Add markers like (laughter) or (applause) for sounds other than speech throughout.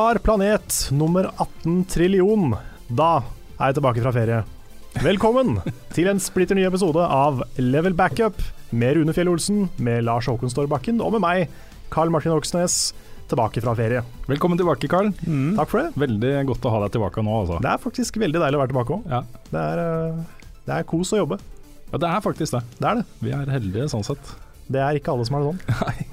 Var planet nummer 18 trillion. Da er jeg tilbake fra ferie. Velkommen (laughs) til en splitter ny episode av Level Backup med Rune Fjell Olsen, med Lars Håkon Storbakken og med meg, Carl Martin Oksnes, tilbake fra ferie. Velkommen tilbake, Carl. Takk for det. Veldig godt å ha deg tilbake nå, altså. Det er faktisk veldig deilig å være tilbake òg. Ja. Det, er, eh, det er kos å jobbe. ja, det er faktisk det. Det er det. Vi er heldige sånn sett. Det er ikke alle som er det sånn.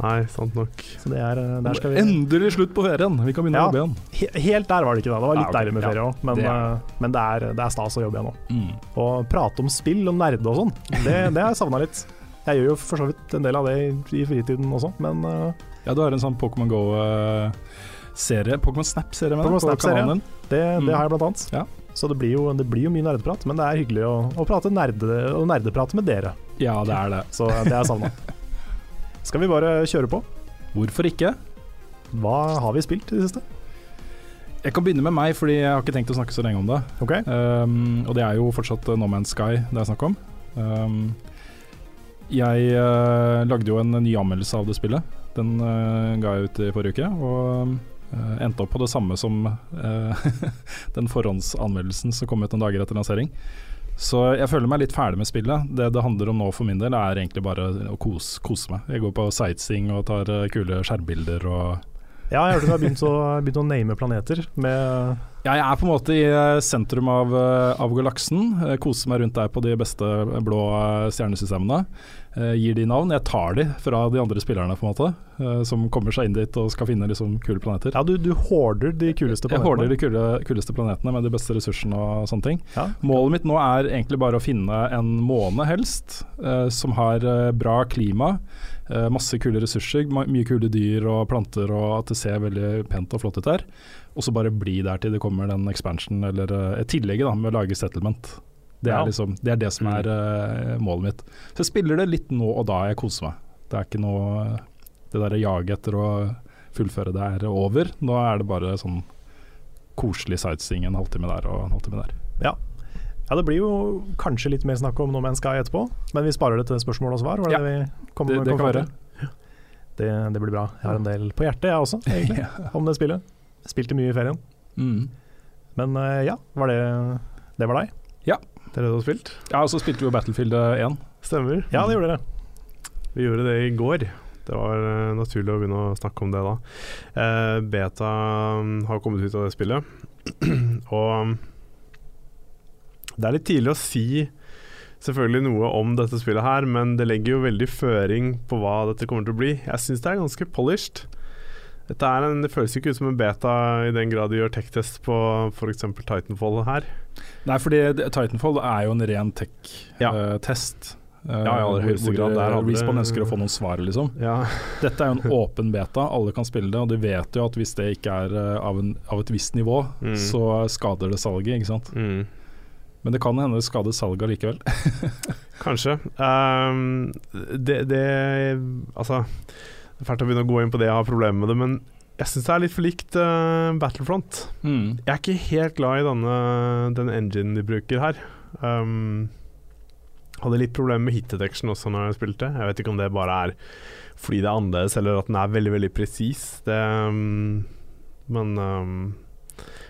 Nei, sant nok. Så det er, eh, der skal vi Endelig slutt på ferien! Vi kan begynne Ja. å jobbe igjen. He- Helt der var det ikke det. Det var litt Ja, deilig med ferie òg, men, det er eh, men det, er, det er stas å jobbe igjen nå. Mm. Og prate om spill og nerde og sånn, det, det har jeg savna litt. Jeg gjør jo for så vidt en del av det i, fritiden også, men uh, Ja, du har en sånn Pokémon Go-serie. Pokémon Snap-serie med Pokémon deg Snap-serie. kanalen det, det Mm. har jeg blant annet. Ja. Så det blir, jo, det blir jo mye nerdeprat, men det er hyggelig å, å prate nerde, og nerdeprate med dere. Ja, det er det. Så det har jeg savna. (laughs) Skal vi bare kjøre på? Hvorfor ikke? Hva har vi spilt i det siste? Jeg kan begynne med meg, fordi jeg har ikke tenkt å snakke så lenge om det. Okay. Um, og det er jo fortsatt No Man's Sky det er snakk om. Um, jeg uh, lagde jo en ny anmeldelse av det spillet. Den uh, ga jeg ut i forrige uke, og uh, endte opp på det samme som eh, (laughs) den forhåndsanmeldelsen som kom ut noen dager etter lansering. Så jeg føler meg litt ferdig med spillet. Det det handler om nå for min del, er egentlig bare å kose, kose meg. Jeg går på sightseeing og tar eh, kule skjermbilder og Ja, jeg hørte du har begynt å, begynt å name planeter med Jeg er på en måte i eh, sentrum av, eh, av galaksen. Koser meg rundt der på de beste blå eh, stjernesystemene. Gir de navn. Jeg tar de fra de andre spillerne, på en måte. Som kommer seg inn dit og skal finne liksom kule planeter. Ja, du, du hoarder de kuleste planetene? Jeg planetene. de kule, kuleste planetene med de beste ressursene og sånne ting. Ja. Målet mitt nå er egentlig bare å finne en måne, helst, som har bra klima. Eh, masse kule ressurser, mye kule dyr og planter, og at det ser veldig pent og flott ut der. Og så bare bli der til det kommer den expansion, eller eh, et tillegg da, med å lage settlement. Det er, Ja. liksom, det, er det som er eh, målet mitt. Så jeg spiller det litt nå og da jeg koser meg. Det er ikke noe Det derre jaget etter å fullføre det er over. Nå er det bare sånn koselig sightseeing en halvtime der og en halvtime der. Ja. Ja, det blir jo kanskje litt mer snakk om No Man's Sky etterpå, men vi sparer det til spørsmål og svar. Var det Ja, det vi kom, det- det kom kan være. Det, det blir bra. Jeg har en del på hjertet, jeg også, egentlig, (laughs) om det spillet. Spilte mye i ferien. Mm. Men eh, ja, var det, det var deg? Det det du har spilt? Ja, og så spilte vi jo Battlefield 1. Stemmer. Ja, det gjorde dere. Vi gjorde det i går. Det var eh, naturlig å begynne å snakke om det da. Eh, beta mm, har kommet ut av det spillet. (clears throat) og det er litt tidlig å si selvfølgelig noe om dette spillet her, men det legger jo veldig føring på hva dette kommer til å bli. Jeg syns det er ganske polished. Dette er en, det føles ikke ut som en beta i den grad de gjør tech-test på f.eks. Titanfall her. Nei, fordi Titanfall er jo en ren tech-test. Ja, i aller høyeste grad. Der hadde Respawn ønsker å få noen svar, liksom. Ja, (laughs) Dette er jo en (laughs) åpen beta, alle kan spille det. Og de vet jo at hvis det ikke er eh, av, en, av et visst nivå, Mm. så skader det salget, ikke sant. mm. Men det kan hende det skader salget likevel. (laughs) Kanskje. Um, det, det Altså Det er fælt å begynne å gå inn på det, jeg har problemer med det, men jeg syns det er litt for likt uh, Battlefront. Mm. Jeg er ikke helt glad i denne, den engine de bruker her. Um, hadde litt problemer med hit detection også når jeg spilte. Jeg vet ikke om det bare er fordi det er annerledes, eller at den er veldig, veldig presis. Um, Men um,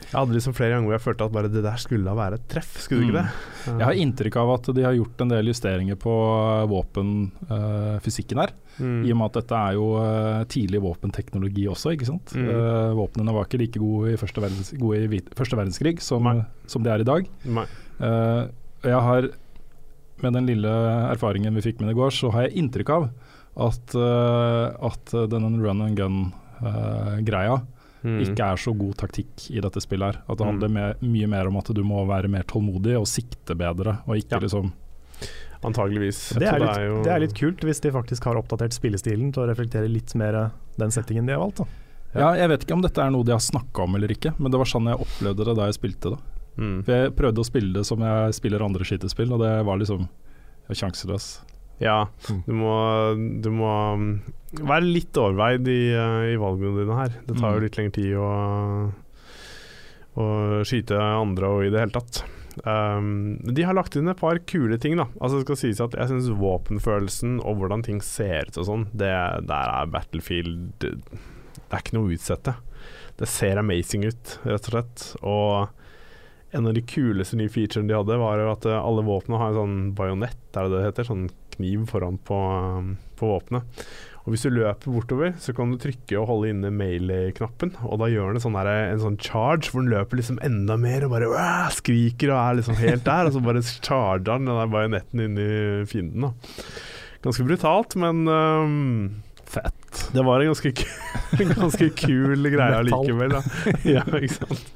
Jeg hadde liksom flere ganger hvor jeg følte at bare det der skulle da være et treff, skulle det ikke det? Jeg har inntrykk av at de har gjort en del justeringer på våpenfysikken her. Mm. I og med at dette er jo uh, tidlig våpenteknologi også, ikke sant. Mm. Uh, våpnene var ikke like gode i første, verdens, gode i første verdenskrig som, som de er i dag. Eh, jeg har, med den lille erfaringen vi fikk med det i går, så har jeg inntrykk av at, uh, at denne run and gun-greia Mm. ikke er så god taktikk i dette spillet her. At det Mm. handler mer, mye mer om at du må være mer tålmodig og sikte bedre, og ikke Ja. liksom Antageligvis. Det er, litt, jo- det er litt kult hvis de faktisk har oppdatert spillestilen til å reflektere litt mer den settingen de har valgt. Da. Ja, jeg vet ikke om dette er noe de har snakka om eller ikke, men det var sånn jeg opplevde det da jeg spilte det. Mm. For jeg prøvde å spille det som jeg spiller andre skytespill, og det var liksom sjanseløs. Ja, Mm. du må, du må um, være litt overveid i, uh, i valgene dine her. Det tar jo Mm. litt lengre tid å, å skyte andre og i det hele tatt. Um, de har lagt inn et par kule ting, da. Altså det skal sies at Jeg syns våpenfølelsen og hvordan ting ser ut og sånn, det der er Battlefield Det, er ikke noe å utsette. Det ser amazing ut, rett og slett. Og en av de kuleste nye featurene de hadde, var at uh, alle våpnene har en sånn bajonett, er det det heter? Sånn kniv foran på, um, på våpenet. Og Hvis du løper bortover, så kan du trykke og holde inne mail-knappen, og da gjør den sånn der, en sånn charge, hvor den løper liksom enda mer og bare «Åh!» skriker og er liksom helt der, og så bare charger den den der bajonetten inn i fienden. da. Ganske brutalt, men um, Fett. det var en ganske, (laughs) en ganske kul greie allikevel. Da. (laughs) ja, ikke sant.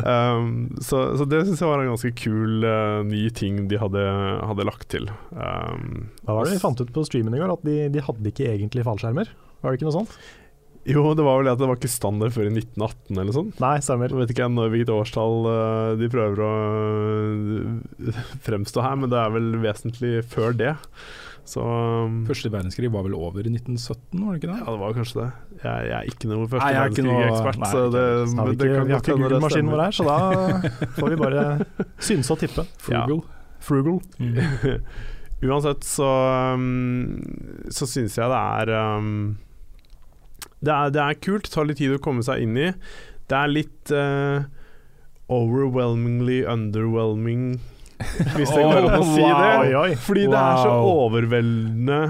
Um, så, så det syns jeg var en ganske kul uh, ny ting de hadde, hadde lagt til. Um, Hva var det vi fant ut på streamen i går? At de, de hadde ikke egentlig fallskjermer? Var det ikke noe sånt? jo, det var vel det at det var ikke standard før i 1918 eller sånn. Nei, stemmer. Jeg vet ikke når, hvilket årstall uh, de prøver å uh, fremstå her, men det er vel vesentlig før det. Så um, Første verdenskrig var vel over i 1917, var det ikke det? Ja, det var kanskje det. Jeg, jeg er ikke noe første Nei, er verdenskrig-ekspert, nei, så det, vi det ikke, kan godt hende det Google-maskinen vår her, så da (laughs) får vi bare synse og tippe. Frugal. Frugal. (laughs) Uansett så um, Så syns jeg det er, um, det er Det er kult. Det tar litt tid å komme seg inn i. Det er litt uh, overwhelmingly underwhelming, (laughs) hvis det går an å si det. Fordi det er så overveldende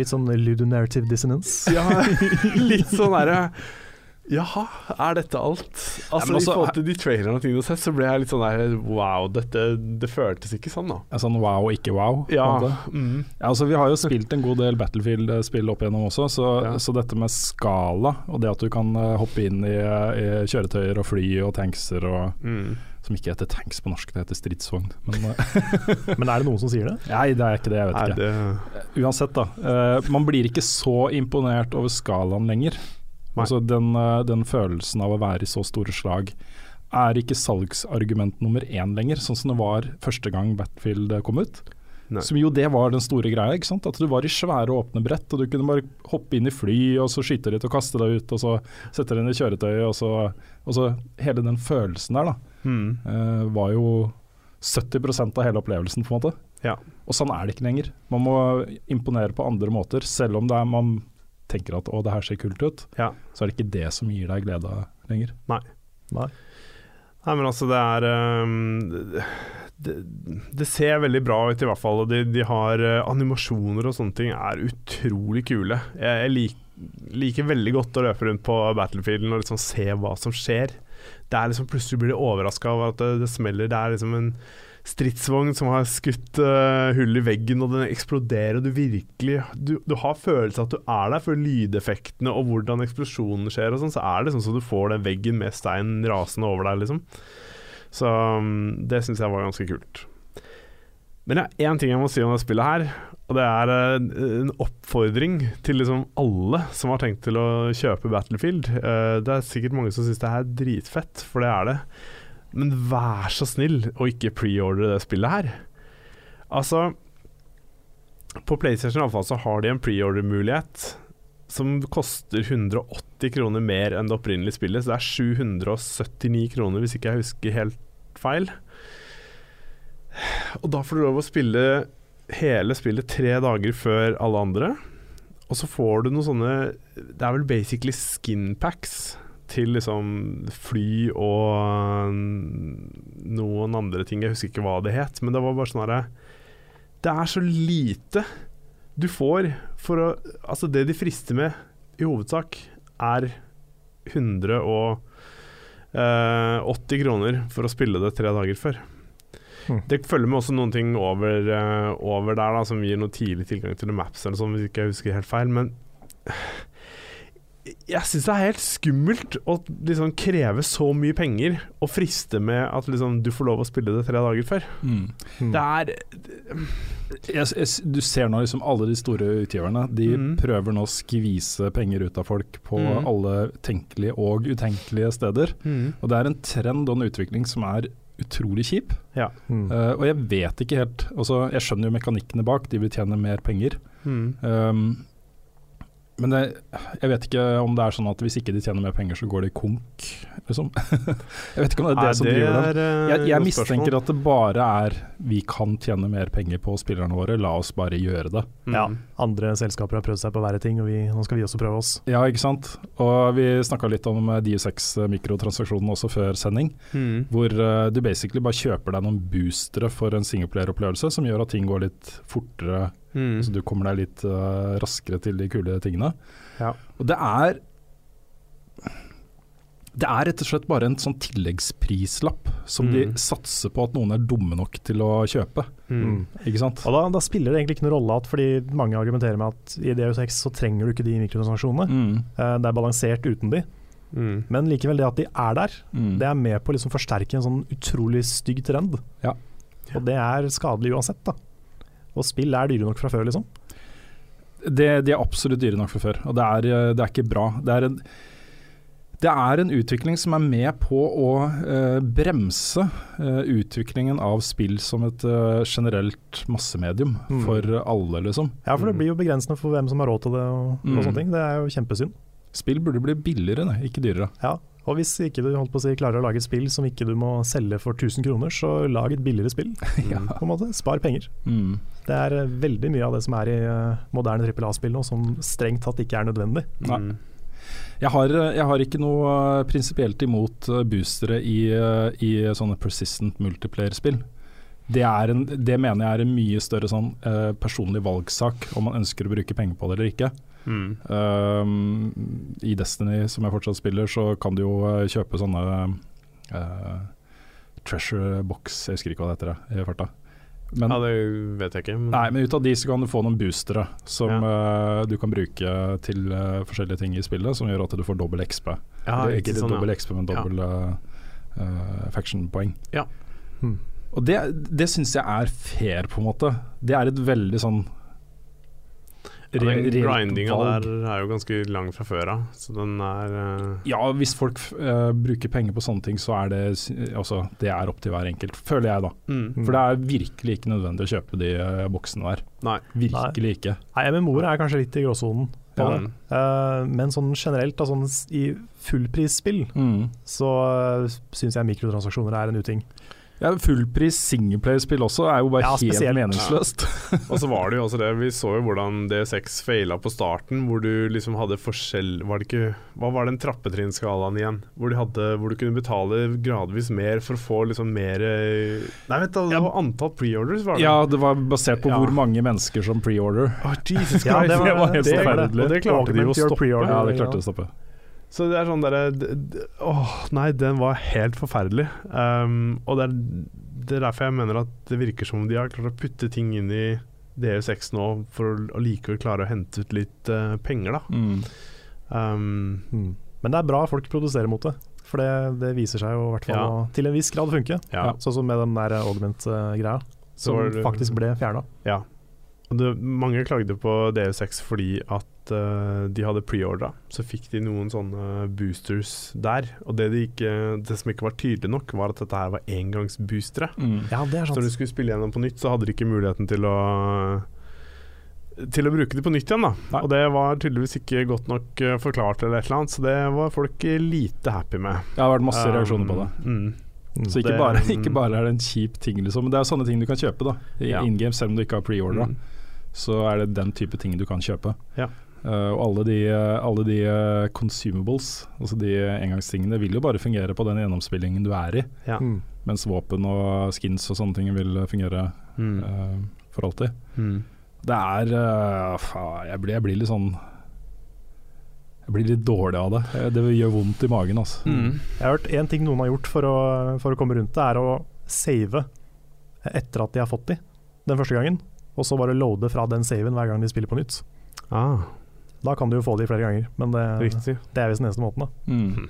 Litt sånn ludonarrative dissonance. Ja, (laughs) litt sånn derre Jaha, er dette alt? Altså også, I også- forhold til de trailerne og ting du har sett, så ble jeg litt sånn der Wow, dette Det føltes ikke sånn, da. Sånn wow, ikke wow. Ja, mm, Ja, altså Vi har jo spilt en god del Battlefield-spill opp igjennom også, så, Ja. så dette med skala og det at du kan eh, hoppe inn i, i kjøretøyer og fly og tankser og mm. Som ikke heter tanks på norsk, det heter stridsvogn. Men (laughs) eh, Men er det noen som sier det? nei, det er ikke det, jeg vet Nei, ikke. det Uansett, da. Uh, man blir ikke så imponert over skalaen lenger. Altså den, uh, den følelsen av å være i så store slag er ikke salgsargument nummer én lenger, sånn som det var første gang Battlefield eh, kom ut. Nei. Som jo det var den store greia. ikke sant? At du var i svære åpne brett, og du kunne bare hoppe inn i fly, og så skyte litt og kaste deg ut, og så sette deg inn i kjøretøyet, og så, og så Hele den følelsen der, da, mm. eh, var jo 70% av hele opplevelsen, på en måte. Ja. Og sånn er det ikke lenger. Man må imponere på andre måter, selv om det er, man tenker at å, det her ser kult ut. Ja. Så er det ikke det som gir deg glede lenger. Nei. Nei, men altså, det er um, det, det ser veldig bra ut, i hvert fall. Og de, de har uh, animasjoner og sånne ting er utrolig kule. Jeg, jeg lik, liker veldig godt å løpe rundt på Battlefielden og liksom se hva som skjer. Det er liksom Plutselig blir de overraska over at det, det smeller. Det er liksom en stridsvogn som har skutt uh, hull i veggen, og den eksploderer, og du virkelig Du, du har følelse at du er der for lydeffektene og hvordan eksplosjonen skjer og sånn, så er det sånn så du får den veggen med stein rasende over deg, liksom. Så um, det syns jeg var ganske kult. Men det én ting jeg må si om det spillet her, og det er uh, en oppfordring til liksom alle som har tenkt til å kjøpe Battlefield. Uh, det er sikkert mange som syns det er dritfett, for det er det. Men vær så snill å ikke preordre det spillet her. Altså På PlayStation i alle fall så har de en preorder-mulighet som koster 180 kroner mer enn det opprinnelige spillet. Så det er 779 kroner, hvis ikke jeg husker helt feil. Og da får du lov å spille hele spillet tre dager før alle andre. Og så får du noen sånne Det er vel basically skin packs til liksom fly og noen andre ting. Jeg husker ikke hva det het, men det var bare sånn herre Det er så lite du får for å Altså, det de frister med, i hovedsak, er 180 eh, kroner for å spille det tre dager før. Mm. Det følger med også noen ting over, eh, over der da, som gir noe tidlig tilgang til maps, eller sånn, hvis ikke jeg husker helt feil. Men jeg syns det er helt skummelt å liksom kreve så mye penger og friste med at liksom, du får lov å spille det tre dager før. Mm. Mm. Det er Jeg, jeg, du ser nå liksom alle de store utgiverne. De mm. prøver nå å skvise penger ut av folk på Mhm. alle tenkelige og utenkelige steder. Og det er en trend og en utvikling som er utrolig kjip. Ja. Mm. Eh, og jeg vet ikke helt altså, Jeg skjønner jo mekanikkene bak, de vil tjene mer penger. Mm. Um, men det, jeg vet ikke om det er sånn at hvis ikke de tjener mer penger, så går de konk, liksom. (laughs) jeg vet ikke om det er det Nei, som driver dem. er, eh, Jeg, jeg mistenker spørsmål. at det bare er vi kan tjene mer penger på spillerne våre, la oss bare gjøre det. Mm. Ja, andre selskaper har prøvd seg på verre ting, og vi, nå skal vi også prøve oss. Ja, ikke sant. Og vi snakka litt om eh, DU6-mikrotransaksjonen også før sending, Mm. hvor eh, du basically bare kjøper deg noen boostere for en singleplayer-opplevelse som gjør at ting går litt fortere, Mm. så du kommer deg litt uh, raskere til de kule tingene. Ja. Og det er det er rett og slett bare en sånn tilleggsprislapp som de Mm. satser på at noen er dumme nok til å kjøpe. Mm. Ikke sant? Og da, da spiller det egentlig ikke noen rolle at fordi mange argumenterer med at i DU6 så trenger du ikke de mikrotransaksjonene. Mm. Eh, Det er balansert uten de, Mm. men likevel det at de er der, Mm. det er med på å liksom forsterke en sånn utrolig stygg trend. Ja. Og det er skadelig uansett, da. Og spill er dyre nok fra før, liksom. Det, de er absolutt dyre nok fra før, og det er, eh, det er ikke bra. Det er, en, det er en utvikling som er med på å uh, bremse uh, utviklingen av spill som et uh, generelt massemedium Mm. for alle, liksom. Ja, for det Mm. blir jo begrensende for hvem som har råd til det og, Mm. og sånne ting. Det er jo kjempesynd. Spill burde bli billigere, ikke dyrere. Ja. Og hvis ikke du holdt på å si, klarer å lage et spill som ikke du må selge for 1000 kroner, så lag et billigere spill. (laughs) Ja. på en måte. Spar penger. Mm. Det er eh, veldig mye av det som er i eh, moderne trippel A-spill nå, som strengt tatt ikke er nødvendig. Nei. Mm. Jeg, har, jeg har ikke noe eh, prinsipielt imot eh, boostere i, eh, i sånne persistent multiplayer-spill. Det, er en, det mener jeg er en mye større sånn, eh, personlig valgsak om man ønsker å bruke penger på det eller ikke. Mm. Um, I Destiny, som jeg fortsatt spiller, så kan du jo eh, kjøpe sånne uh, treasure box, jeg husker ikke hva det heter det, i farta. Men, Ja, det vet jeg ikke. Men Nei, men ut av de så kan du få noen boostere som eh, du kan bruke til uh, forskjellige ting i spillet, som gjør at du får dobbel XP. ja, Eller ikke sånn, ja. dobbel XP, men Ja. dobbel uh, uh, faction-poeng. Ja. Hmm. Og det, det syns jeg er fair, på en måte. Det er et veldig sånn Ja, Den grindinga der er jo ganske lang fra før av, så den er uh... Ja, hvis folk uh, bruker penger på sånne ting, så er det altså, Det er opp til hver enkelt, føler jeg da. mm. For det er virkelig ikke nødvendig å kjøpe de uh, boksene der. Nei. Virkelig ikke. Nei, MMO-er er kanskje litt i gråsonen. Ja. Eh, men sånn generelt, da, sånn i fullprisspill, Mm. så uh, syns jeg mikrotransaksjoner er en uting. Ja, Fullpris singleplayerspill også er jo bare Ja, helt spesielt. meningsløst. (laughs) Og så var det jo også det, vi så jo hvordan D6 faila på starten, hvor du liksom hadde forskjell Var det ikke Hva var den trappetrinnskalaen igjen? Hvor, de hadde, hvor du kunne betale gradvis mer for å få liksom mer Nei, vet du, det var antall preorders, var det? Ja, det var basert på Ja. hvor mange mennesker som pre-order. Jesus Christ. Ja, det var- (laughs) det var helt forferdelig. Og det klarte de jo å stoppe. Ja, det klarte de å stoppe. Så det er sånn derre Åh, nei, den var helt forferdelig. Um, og det er, det er derfor jeg mener at det virker som om de har klart å putte ting inn i DU6 nå, for å likevel klare å hente ut litt uh, penger, da. Mm. Um, Mm. Men det er bra folk produserer mot det, for det, det viser seg jo i hvert fall Ja. å til en viss grad funke. ja. Sånn som med den der augment-greia, som det- faktisk ble fjerna. ja. Det, mange klagde på DU6 fordi at uh, de hadde preordra. Så fikk de noen sånne boosters der. Og det, de ikke, det som ikke var tydelig nok, var at dette her var engangsboostere. Mm. Ja, det er Så når du skulle spille gjennom på nytt, så hadde de ikke muligheten til å til å bruke det på nytt igjen. da Nei. Og det var tydeligvis ikke godt nok eh, forklart, eller et eller annet så det var folk lite happy med. Det har vært masse reaksjoner på det. Um, mm. Så ikke det- bare, (laughs) ikke bare er det en kjip ting, liksom. Men det er sånne ting du kan kjøpe da i Ja. in game, selv om du ikke har pre-ordra. Mm. Så er det den type ting du kan kjøpe. Ja. Uh, og alle de, eh, alle de eh, consumables, altså de engangstingene, vil jo bare fungere på den gjennomspillingen du er i. Ja. Mm. Mens våpen og skins og sånne ting vil fungere Mm. uh, for alltid. Mm. Det er uh, faen, jeg, blir, jeg blir litt sånn Jeg blir litt dårlig av det. Det gjør vondt i magen, altså. Mm. Jeg har hørt én ting noen har gjort for å, for å komme rundt det, er å save etter at de har fått de den første gangen. Og så bare loade fra den saven hver gang de spiller på nytt. Ah, Da kan du jo få de flere ganger, men det, riktig. det er visst den eneste måten. da Mm.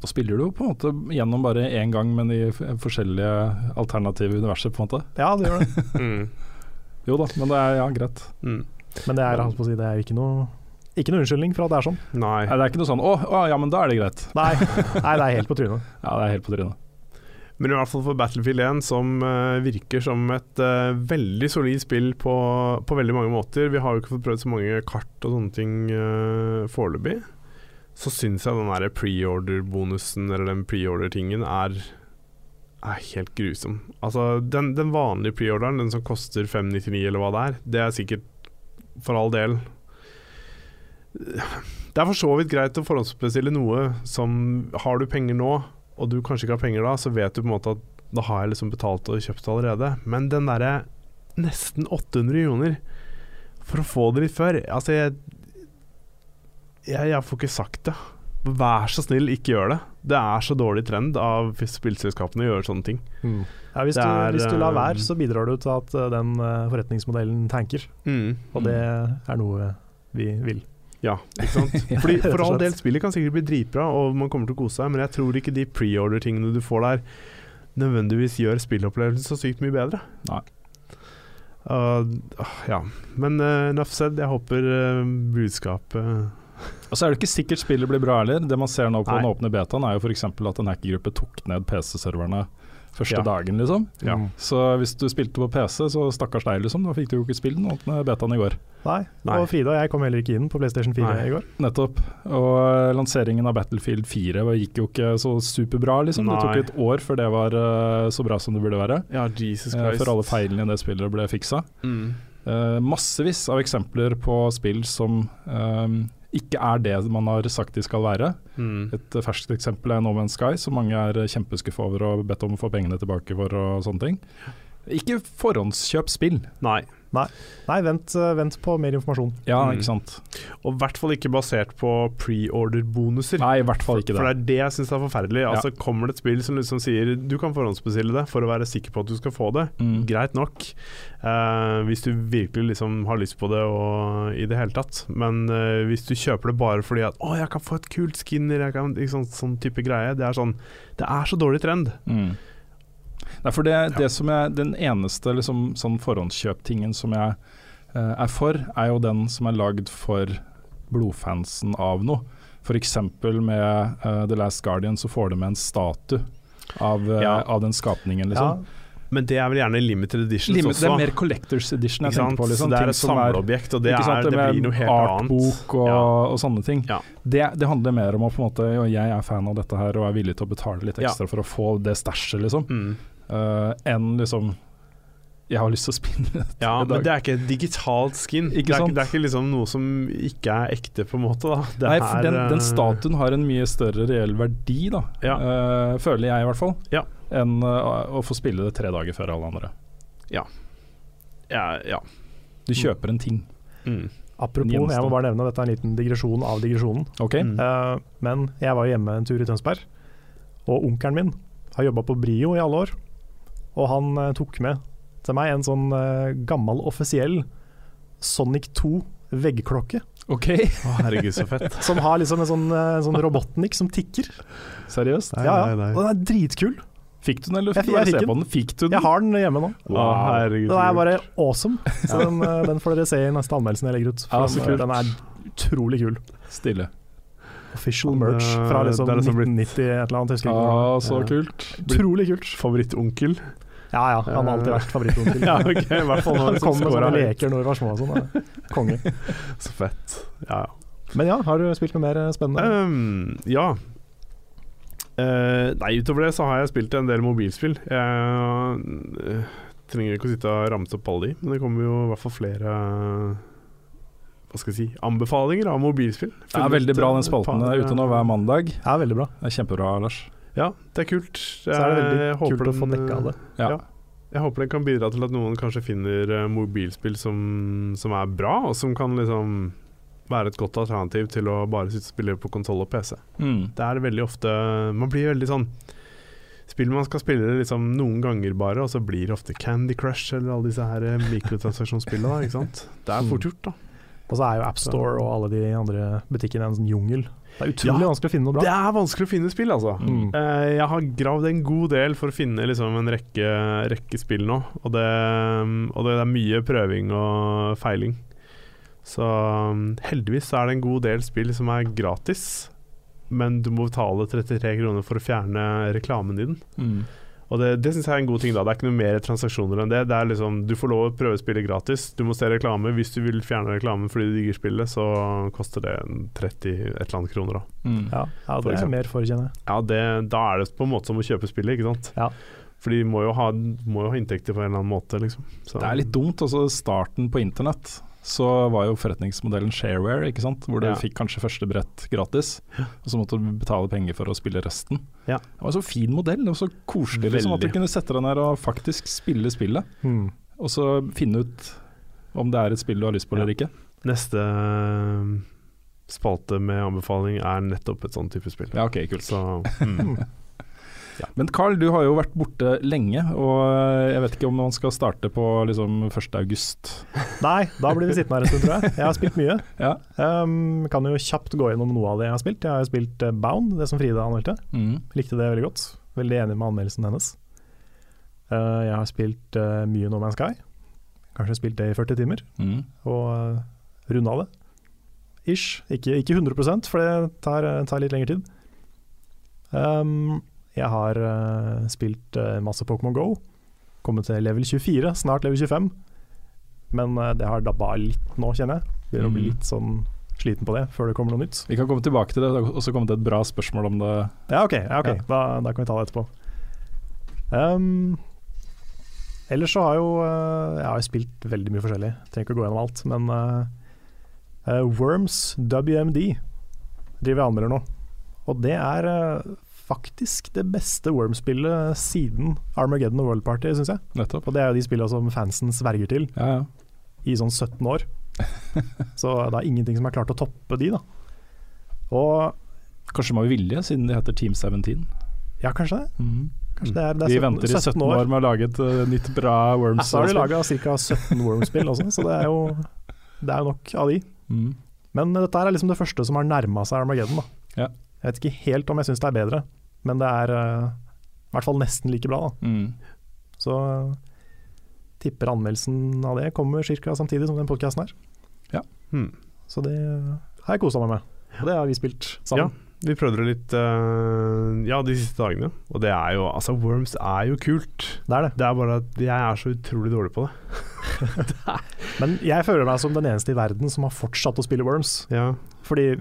Da spiller du jo på en måte gjennom bare én gang, men i forskjellige alternative universer, på en måte. Ja, det gjør det. (laughs) Mm. Jo da, men det er ja, greit. Mm. Men det er, holdt på å si, det er ikke noe ikke noe unnskyldning for at det er sånn. Nei. Nei, det er ikke noe sånn å, å ja, men da er det greit. Nei, nei det er helt på trynet. (laughs) Ja, det er helt på trynet. Men i hvert fall for Battlefield 1, som uh, virker som et uh, veldig solid spill på, på veldig mange måter. Vi har jo ikke fått prøvd så mange kart og sånne ting uh, foreløpig. Så syns jeg den der preorder-bonusen, eller den preorder-tingen, er, er helt grusom. Altså, den, den vanlige preorderen, den som koster 599 eller hva det er, det er sikkert for all del Det er for så vidt greit å forhåndsbestille noe som Har du penger nå, og du kanskje ikke har penger da, så vet du på en måte at da har jeg liksom betalt og kjøpt allerede. Men den derre nesten 800 joner for å få det litt før Altså, jeg, jeg, jeg får ikke sagt det. Vær så snill, ikke gjør det. Det er så dårlig trend av spillselskapene å gjøre sånne ting. Ja, hvis, Det du, er, hvis du lar eh, være, så bidrar du til at eh, den eh, forretningsmodellen tanker. Og det er noe vi vil. Ja, ikke sant? (laughs) Fordi For all del, spillet kan sikkert bli dritbra, og man kommer til å kose seg, men jeg tror ikke de preorder-tingene du får der, nødvendigvis gjør spillopplevelsen så sykt mye bedre. Nei. Uh, ja. Men uh, enough said. Jeg håper uh, budskapet (laughs) Og så er det ikke sikkert spillet blir bra heller. Det man ser nå på Nei. den åpne betaen, er jo f.eks. at en hackergruppe tok ned PC-serverne første Ja. dagen, liksom. Ja. Mm. Så hvis du spilte på PC, så stakkars deg, liksom. Da fikk du jo ikke spilt den åpne betaen i går. Nei. Nei. Og Frida og jeg kom heller ikke inn på PlayStation 4 Nei. i går. Nettopp. Og eh, lanseringen av Battlefield 4 gikk jo ikke så superbra, liksom. Det tok et år før det var eh, så bra som det burde være. Ja, Jesus Eh, Christ. før alle feilene i det spillet ble fiksa. Mm. Uh, massevis av eksempler på spill som eh, ikke er det man har sagt de skal være. Mm. Et eh, ferskt eksempel er No Man's Sky, som mange er eh, kjempeskuffa over og bedt om å få pengene tilbake for og sånne ting. Ikke forhåndskjøp spill. Nei. Nei, vent, eh, vent på mer informasjon. Ja, Mm. ikke sant. Og i hvert fall ikke basert på preorder-bonuser. Nei, i hvert fall ikke det. For det er det jeg syns er forferdelig. Altså Kommer det et spill som liksom sier du kan forhåndsbestille det for å være sikker på at du skal få det, Mm. greit nok. Uh, hvis du virkelig liksom har lyst på det og i det hele tatt. Men uh, hvis du kjøper det bare fordi at 'Å, jeg kan få et kult skinner', jeg kan, ikke sånn, sånn type greie. Det er sånn Det er så dårlig trend. Mm. Nei, for det, det som jeg, Den eneste liksom, sånn forhåndskjøptingen som jeg eh, er for, er jo den som er lagd for blodfansen av noe. F.eks. med uh, The Last Guardian så får du med en statue av, Ja. av den skapningen, Ja, liksom. Men det er vel gjerne limited editions Lim også. det er mer Collectors Edition jeg tenker på. Liksom. Det er et samleobjekt, og det, er, det det blir noe helt annet. artbok og, Ja. og sånne ting. Ja. Det, det handler mer om å på en måte ja, Jeg er fan av dette her og er villig til å betale litt Ja. ekstra for å få det stæsjet, liksom. Mm. Eh, enn liksom Jeg har lyst til å det (laughs) Ja, i men det er ikke et digitalt skin. Ikke det, er det er ikke liksom noe som ikke er ekte, på en måte. Da. Det Nei, her, den, den eh, statuen har en mye større reell verdi, da. Ja. uh, føler jeg i hvert fall. Ja. Enn uh, å få spille det tre dager før alle andre. ja, ja. Du kjøper en ting. Mm. Apropos, jeg må bare nevne dette er en liten digresjon av digresjonen. Okay. Mm. Uh, men jeg var hjemme en tur i Tønsberg, og onkelen min har jobba på Brio i alle år. Og han eh, tok med til meg en sånn eh, gammel offisiell Sonic 2 veggklokke. Ok, Å, herregud, så fett. (laughs) Som har liksom en sånn, eh, sånn Robotnik som tikker. Seriøst? Nei, ja, ja. nei. Og den er dritkul. Fikk du den, eller Jeg fikk du bare jeg se fikk på den? Fikk du den? Jeg har den hjemme nå. Å, herregud. Den er bare awesome. Så den, den får dere se i neste anmeldelsen jeg legger ut. For Ja, så kult. den er utrolig kul. Stille. Official merch fra liksom det er liksom blitt- 1990 et eller annet. jeg Ja, så kult. Utrolig kult. Favorittonkel. Ja ja, han har alltid vært favorittonkel. (laughs) Ja, okay, i hvert fall når Han kom med sånne leker når vi var små og sånn. Konge. (laughs) Så fett. Ja, ja. Men ja, har du spilt noe mer spennende? Um, ja. Uh, nei, utover det så har jeg spilt en del mobilspill. Jeg uh, trenger ikke å sitte og ramse opp alle de, men det kommer jo i hvert fall flere hva skal jeg si, anbefalinger av mobilspill. Det er veldig bra den spalten. eh, Det er ute nå hver mandag. Det er veldig bra. Det er kjempebra, Lars. Ja, det er kult. Så er det veldig Jeg håper kult å få dekka det. Ja. Ja. Jeg håper den kan bidra til at noen kanskje finner eh, mobilspill som, som er bra, og som kan liksom være et godt alternativ til å bare sitte og spille på konsoll og PC. Mm. Det er veldig ofte Man blir veldig sånn Spill man skal spille liksom noen ganger bare, og så blir det ofte Candy Crush eller alle disse her eh, mikrotransaksjonsspillene. da, Ikke sant? Det er fort gjort, da. Og så er jo AppStore og alle de andre butikkene en sånn jungel. Det er utrolig Ja, vanskelig å finne noe bra. Det er vanskelig å finne spill, altså. Mm. Eh, jeg har gravd en god del for å finne liksom, en rekke, rekke spill nå, og det, og det er mye prøving og feiling. Så um, heldigvis er det en god del spill som er gratis, men du må betale 33 kroner for å fjerne reklamen din. Mm. Og det, det syns jeg er en god ting. da Det er ikke noe mer transaksjoner enn det. Det er liksom Du får lov å prøve spillet gratis. Du må se reklame. Hvis du vil fjerne reklamen fordi du digger spillet, så koster det 30 et eller annet kroner. da Mm. Ja, ja, det er mer for, å kjenne Ja, det, da er det på en måte som å kjøpe spillet, ikke sant? Ja. For de må jo, ha, må jo ha inntekter på en eller annen måte, liksom. Så, Det er litt dumt. også starten på internett så var jo forretningsmodellen shareware, ikke sant? hvor du Ja. fikk kanskje første brett gratis, og så måtte du betale penger for å spille resten. Ja. Det var en så fin modell, det var så koselig liksom, at du kunne sette deg ned og faktisk spille spillet, Mm. og så finne ut om det er et spill du har lyst på Ja. eller ikke. Neste øh, spalte med anbefaling er nettopp et sånn type spill. Ja, ok, kult. Så (laughs) mm. Men Carl, du har jo vært borte lenge, og jeg vet ikke om man skal starte på liksom 1. august. (laughs) Nei, da blir vi sittende her en stund, tror jeg. Jeg har spilt mye. (laughs) Ja. Um, kan jo kjapt gå gjennom noe av det jeg har spilt. Jeg har jo spilt eh, Bound, det som Frida anmeldte. Mm. Likte det veldig godt. Veldig enig med anmeldelsen hennes. Uh, jeg har spilt uh, mye No Man's Sky. Kanskje spilt det i 40 timer, Mm. og uh, runda det. Ish. Ikke, ikke 100% for det tar, eh, tar litt lengre tid. Um, jeg har uh, spilt uh, masse Pokémon Go. Kommet til level 24, snart level 25. Men uh, det har dabba litt nå, kjenner jeg. Begynner å bli Mm. litt sånn sliten på det før det kommer noe nytt. Vi kan komme tilbake til det, det har også kommet et bra spørsmål om det. Ja, ok, ja, okay. Ja. Da, da kan vi ta det etterpå. Um, ellers så har jo Jeg har jo spilt veldig mye forskjellig, trenger ikke å gå gjennom alt. Men Worms WMD driver jeg anmelder nå. Og det er faktisk det beste Worms-spillet siden Armageddon og World Party, syns jeg. Nettopp. Og det er jo de spillene som fansen sverger til Ja, ja. i sånn 17 år. (laughs) så det er ingenting som er klart å toppe de, da. Og Kanskje de har villige, siden de heter Team 17. ja, kanskje det. Kanskje det er, det er Vi 17 venter i 17 år med å lage et uh, nytt bra Worms-spill. Så har de laga ca. 17 Worms-spill også, så det er jo det er jo nok av de. Mm. Men dette er liksom det første som har nærma seg Armageddon. Da. Ja. Jeg vet ikke helt om jeg syns det er bedre, men det er uh, i hvert fall nesten like bra. Da. Mm. Så eh, tipper anmeldelsen av det kommer ca. samtidig som den podkasten her. Hmm. Så det har jeg kosa meg med. Og det har vi spilt sammen. Ja, vi prøvde det litt uh, Ja, de siste dagene. Og det er jo Altså, Worms er jo kult. Det er det. Det er bare at jeg er så utrolig dårlig på det. (laughs) Men jeg føler meg som den eneste i verden som har fortsatt å spille Worms. Ja, Fordi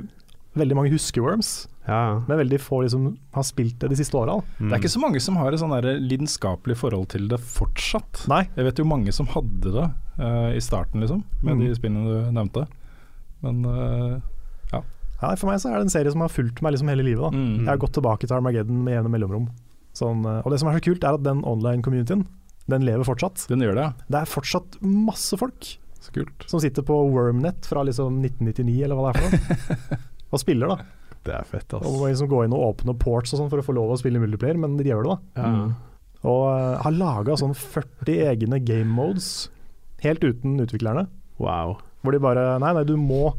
veldig mange husker Worms, ja. men veldig få liksom har spilt det de siste åra. Mm. Det er ikke så mange som har et sånn der lidenskapelig forhold til det fortsatt. Nei. Jeg vet jo mange som hadde det uh, i starten, liksom, med Mm. de spillene du nevnte. Men uh, Ja, for meg så er det en serie som har fulgt meg liksom hele livet. Da. mm. Jeg har gått tilbake til Armageddon med jevne mellomrom. Sånn, eh, og det som er så kult, er at den online-communityen, den lever fortsatt. Den gjør det, ja. Det er fortsatt masse folk Så kult. som sitter på Wormnet fra liksom 1999, eller hva det er for noe, (laughs) og spiller, da. Det er fett, Og må liksom gå inn og åpne ports og sånn for å få lov å spille multiplayer, men de gjør det, da. Ja. Og eh, har laga sånn 40 egne game modes, helt uten utviklerne. Wow. Hvor de bare Nei, nei, du må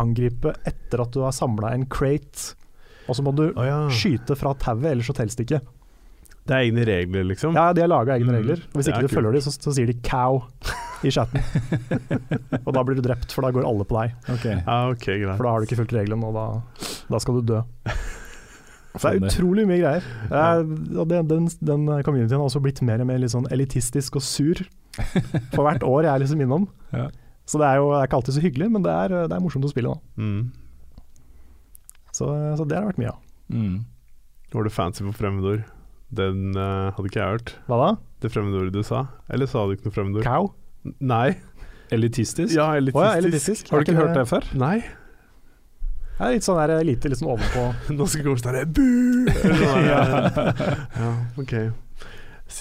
angripe etter at du har samla en crate. Og så må du oh, ja. skyte fra tauet, ellers så telles det ikke. Det er egne regler, liksom? Ja, de har laga egne Mm, regler. Hvis ikke du kult. følger de, så, så sier de 'cow' i chatten. (laughs) og da blir du drept, for da går alle på deg. Okay. Ja, okay, greit. For da har du ikke fulgt reglene, og da, da skal du dø. (laughs) Så det er utrolig mye greier. Eh, og den, den, den communityen har også blitt mer og mer litt sånn elitistisk og sur (laughs) for hvert år jeg er liksom innom. Ja. Så det er jo det er ikke alltid så hyggelig, men det er, det er morsomt å spille. da Mm. Så, så det har det vært mye av. Mm. Var du fancy på fremmedord? Den uh, hadde ikke jeg hørt. Hva da? Det fremmedordet du sa. Eller sa du ikke noe fremmedord? Cow? N- Nei. Elitistisk? Ja, elitistisk. Oh, ja, elitistisk. Har du ikke, ikke hørt det før? Nei. Det er litt sånn der, lite liksom ovenpå. (laughs) Nå skal Gårdstad her Bu! Ja, ok.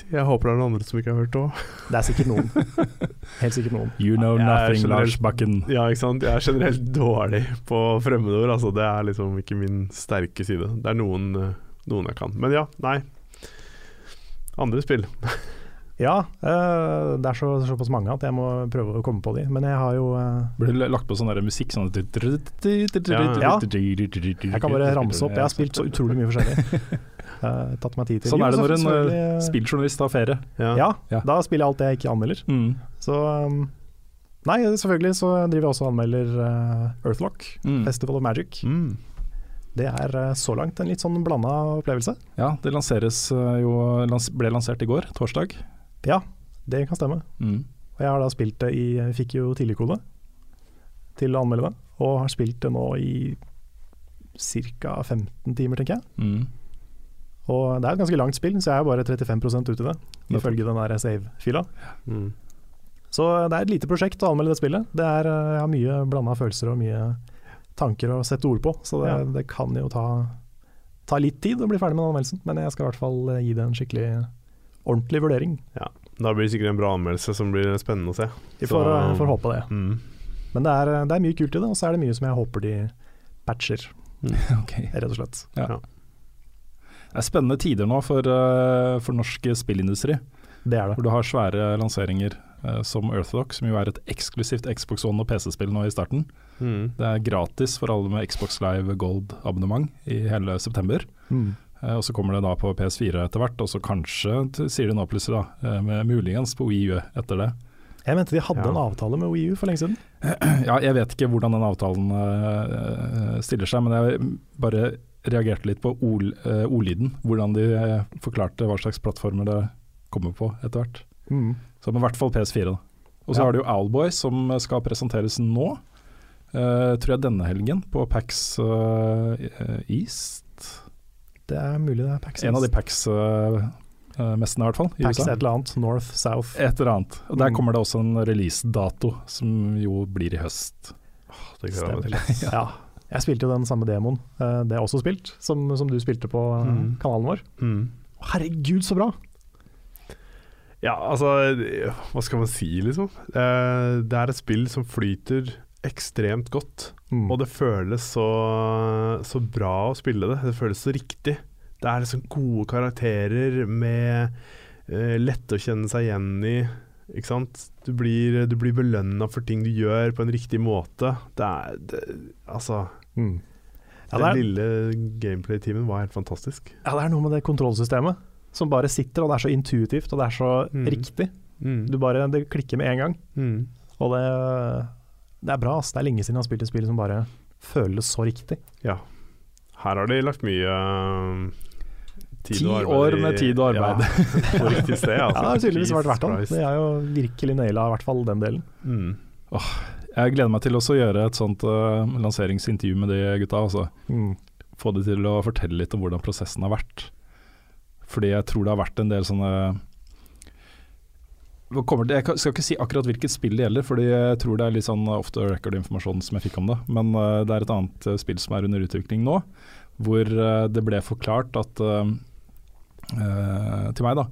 Jeg håper det er noen andre som ikke har hørt det òg. Det er sikkert noen. (laughs) Helt sikkert noen. You know nothing, generelt- Lars Bakken. Ja, ikke sant. Jeg er generelt (laughs) dårlig på fremmedord. Altså, det er liksom ikke min sterke side. Det er noen, eh, noen jeg kan. Men ja, nei. Andre spill. Ja, uh, det er så, såpass mange at jeg må prøve å komme på de. Men jeg har jo uh, Blir det lagt på sånn der musikk sånn Ja. Jeg kan bare ramse opp. Jeg har spilt så utrolig mye forskjellig. Uh, tatt meg tid til Sånn er det når en uh, eh, spilljournalist har ferie. Ja, Ja. da spiller jeg alt det jeg ikke anmelder. Mm. Så um, Nei, selvfølgelig så driver jeg også og anmelder uh, Earthlock, Mm. Festival of Magic. Mm. Det er eh, så langt en litt sånn blanda opplevelse. Ja, det lanseres eh, jo ble lansert i går, torsdag. Ja, det kan stemme. Mm. Og jeg har da spilt det i fikk jo tidligkode til å anmelde det, og har spilt det nå i ca. 15 timer, tenker jeg. Mm. Og det er et ganske langt spill, så jeg er bare 35 ute i det, ifølge den der save-fila. Mm. Så det er et lite prosjekt å anmelde det spillet. Det er, eh, jeg har mye blanda følelser og mye tanker å sette ord på, så det, Ja. det kan jo ta, ta litt tid å bli ferdig med den anmeldelsen. Men jeg skal i hvert fall eh, gi det en skikkelig ordentlig vurdering. Da blir det sikkert en bra anmeldelse som blir spennende å se. Vi får, eh, får håpe det. Mm. Men det er, det er mye kult i det, og så er det mye som jeg håper de patcher, (laughs) Ok. rett og slett. Det er spennende tider nå for, eh, for norsk spillindustri. Det er det. Hvor du har svære lanseringer eh, som Earthlock, som jo er et eksklusivt Xbox One og PC-spill nå i starten. Mm. Det er gratis for alle med Xbox Live Gold-abonnement i hele september. Mm. Eh, og så kommer det da på PS4 etter hvert, og så kanskje, sier de nå plutselig, da, eh, med muligens på Wii U etter det. Jeg mente de hadde Ja. en avtale med Wii U for lenge siden. (clears throat) Ja, jeg vet ikke hvordan den avtalen uh, stiller seg, men jeg bare reagerte litt på ol, uh, ordlyden. Hvordan de uh, forklarte hva slags plattformer det kommer på etter hvert. Mm. Så i hvert fall PS4. da. Og så Ja. har du jo Owlboy som skal presenteres nå, Uh, tror jeg denne helgen, på PAX uh, East. Det er mulig det er PAX. East. En av de PAX-messene i hvert fall, i PAX USA. et eller annet. North, South. Et eller annet. Og Der Mm. kommer det også en releasedato, som jo blir i høst. Det jeg Stemmer. til. (laughs) Ja. Jeg spilte jo den samme demoen, eh, det er også spilt, som, som du spilte på eh, Mm. kanalen vår. Mm. Herregud, så bra! Ja, altså Hva skal man si, liksom? Eh, det er et spill som flyter ekstremt godt. Mm. Og det føles så, så bra å spille det. Det føles så riktig. Det er liksom gode karakterer med uh, lett å kjenne seg igjen i. Ikke sant? Du blir, du blir belønna for ting du gjør på en riktig måte. Det er det, Altså Mm. Ja, Den det lille gameplay-teamen var helt fantastisk. ja, det er noe med det kontrollsystemet som bare sitter, og det er så intuitivt og det er så Mm. riktig. Mm. Du bare, Det klikker med en gang. Mm. Og det, det er bra. ass. Det er lenge siden jeg har spilt et spill som bare føles så riktig. Ja. Her har de lagt mye uh, tid Ti og arbeid år med tid og arbeid. Ja, (laughs) på riktig sted, Ja, altså. Det har tydeligvis vært verdt det. Det er jo virkelig naila, i hvert fall den delen. Mm. Jeg gleder meg til også å gjøre et sånt uh, lanseringsintervju med de gutta. Altså. Mm. Få de til å fortelle litt om hvordan prosessen har vært. Fordi jeg tror det har vært en del sånne Jeg skal ikke si akkurat hvilket spill det gjelder, fordi jeg tror det er litt sånn off the record-informasjon som jeg fikk om det. Men uh, det er et annet eh, spill som er under utvikling nå, hvor uh, det ble forklart at eh, til meg da,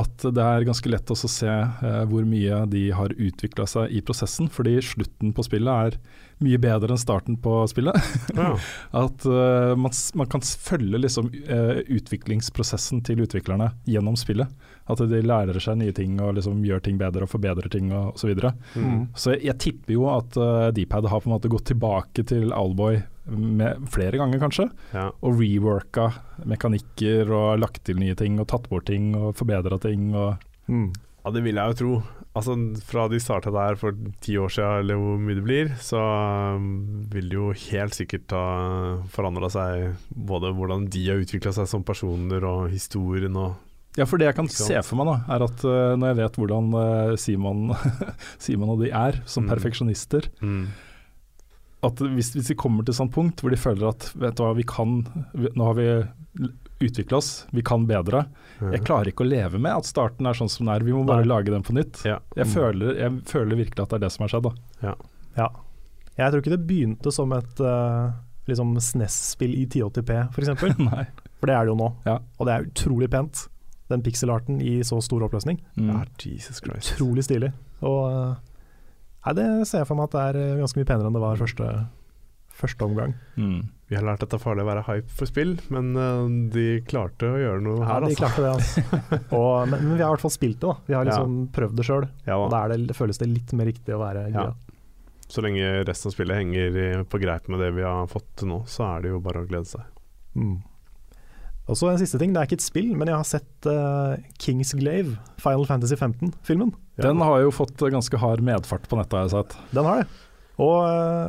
at det er ganske lett å se hvor mye de har utvikla seg i prosessen, fordi slutten på spillet er mye bedre enn starten på spillet. Ja. (laughs) At uh, man, man kan følge liksom, uh, utviklingsprosessen til utviklerne gjennom spillet. At de lærer seg nye ting og liksom gjør ting bedre og forbedrer ting og osv. Så, videre. Mm. så jeg, jeg tipper jo at uh, Dpad har på en måte gått tilbake til Owlboy med flere ganger, kanskje. Ja. Og reworka mekanikker og lagt til nye ting og tatt bort ting og forbedra ting. Og Mm. ja, det vil jeg jo tro. Altså Fra de starta der for ti år siden, eller hvor mye det blir, så um, vil det jo helt sikkert ha forandra seg både hvordan de har utvikla seg som personer, og historien og ja, for det jeg kan se for meg, da, er at uh, når jeg vet hvordan uh, Simon, (laughs) Simon og de er som Mm. perfeksjonister, mm. At hvis, hvis de kommer til et sånt punkt hvor de føler at vet du hva, vi kan, vi- nå har vi utvikla oss, vi kan bedre. Jeg klarer ikke å leve med at starten er sånn som den er, vi må bare Nei. lage den på nytt. Ja. Jeg, føler, jeg føler virkelig at det er det som har skjedd. da. Ja. Jeg tror ikke det begynte som et uh, liksom SNES-spill i 1080p, f.eks. (laughs) For det er det jo nå. Ja. Og det er utrolig pent. Den pixelarten i så stor oppløsning. Mm. Ja, Jesus Christ. Utrolig stilig. Og eh, nei, det ser jeg for meg at det er eh, ganske mye penere enn det var første, første omgang. Mm. Vi har lært at det er farlig å være hype for spill, men eh, de klarte å gjøre noe Ja, her, de altså. det, altså. (laughs) Og, men, men vi har i hvert fall spilt det, da. Vi har liksom prøvd det sjøl. Ja, Og da. er det, det føles det litt mer riktig å være gira. Ja. Så lenge resten av spillet henger på greip med det vi har fått til nå, så er det jo bare å glede seg. Mm. Og så en siste ting, det er ikke et spill, men jeg har sett uh, Kingsglaive, Final Fantasy 15-filmen. Den har jo fått ganske hard medfart på nettet, har jeg sett. Den har det. Og uh,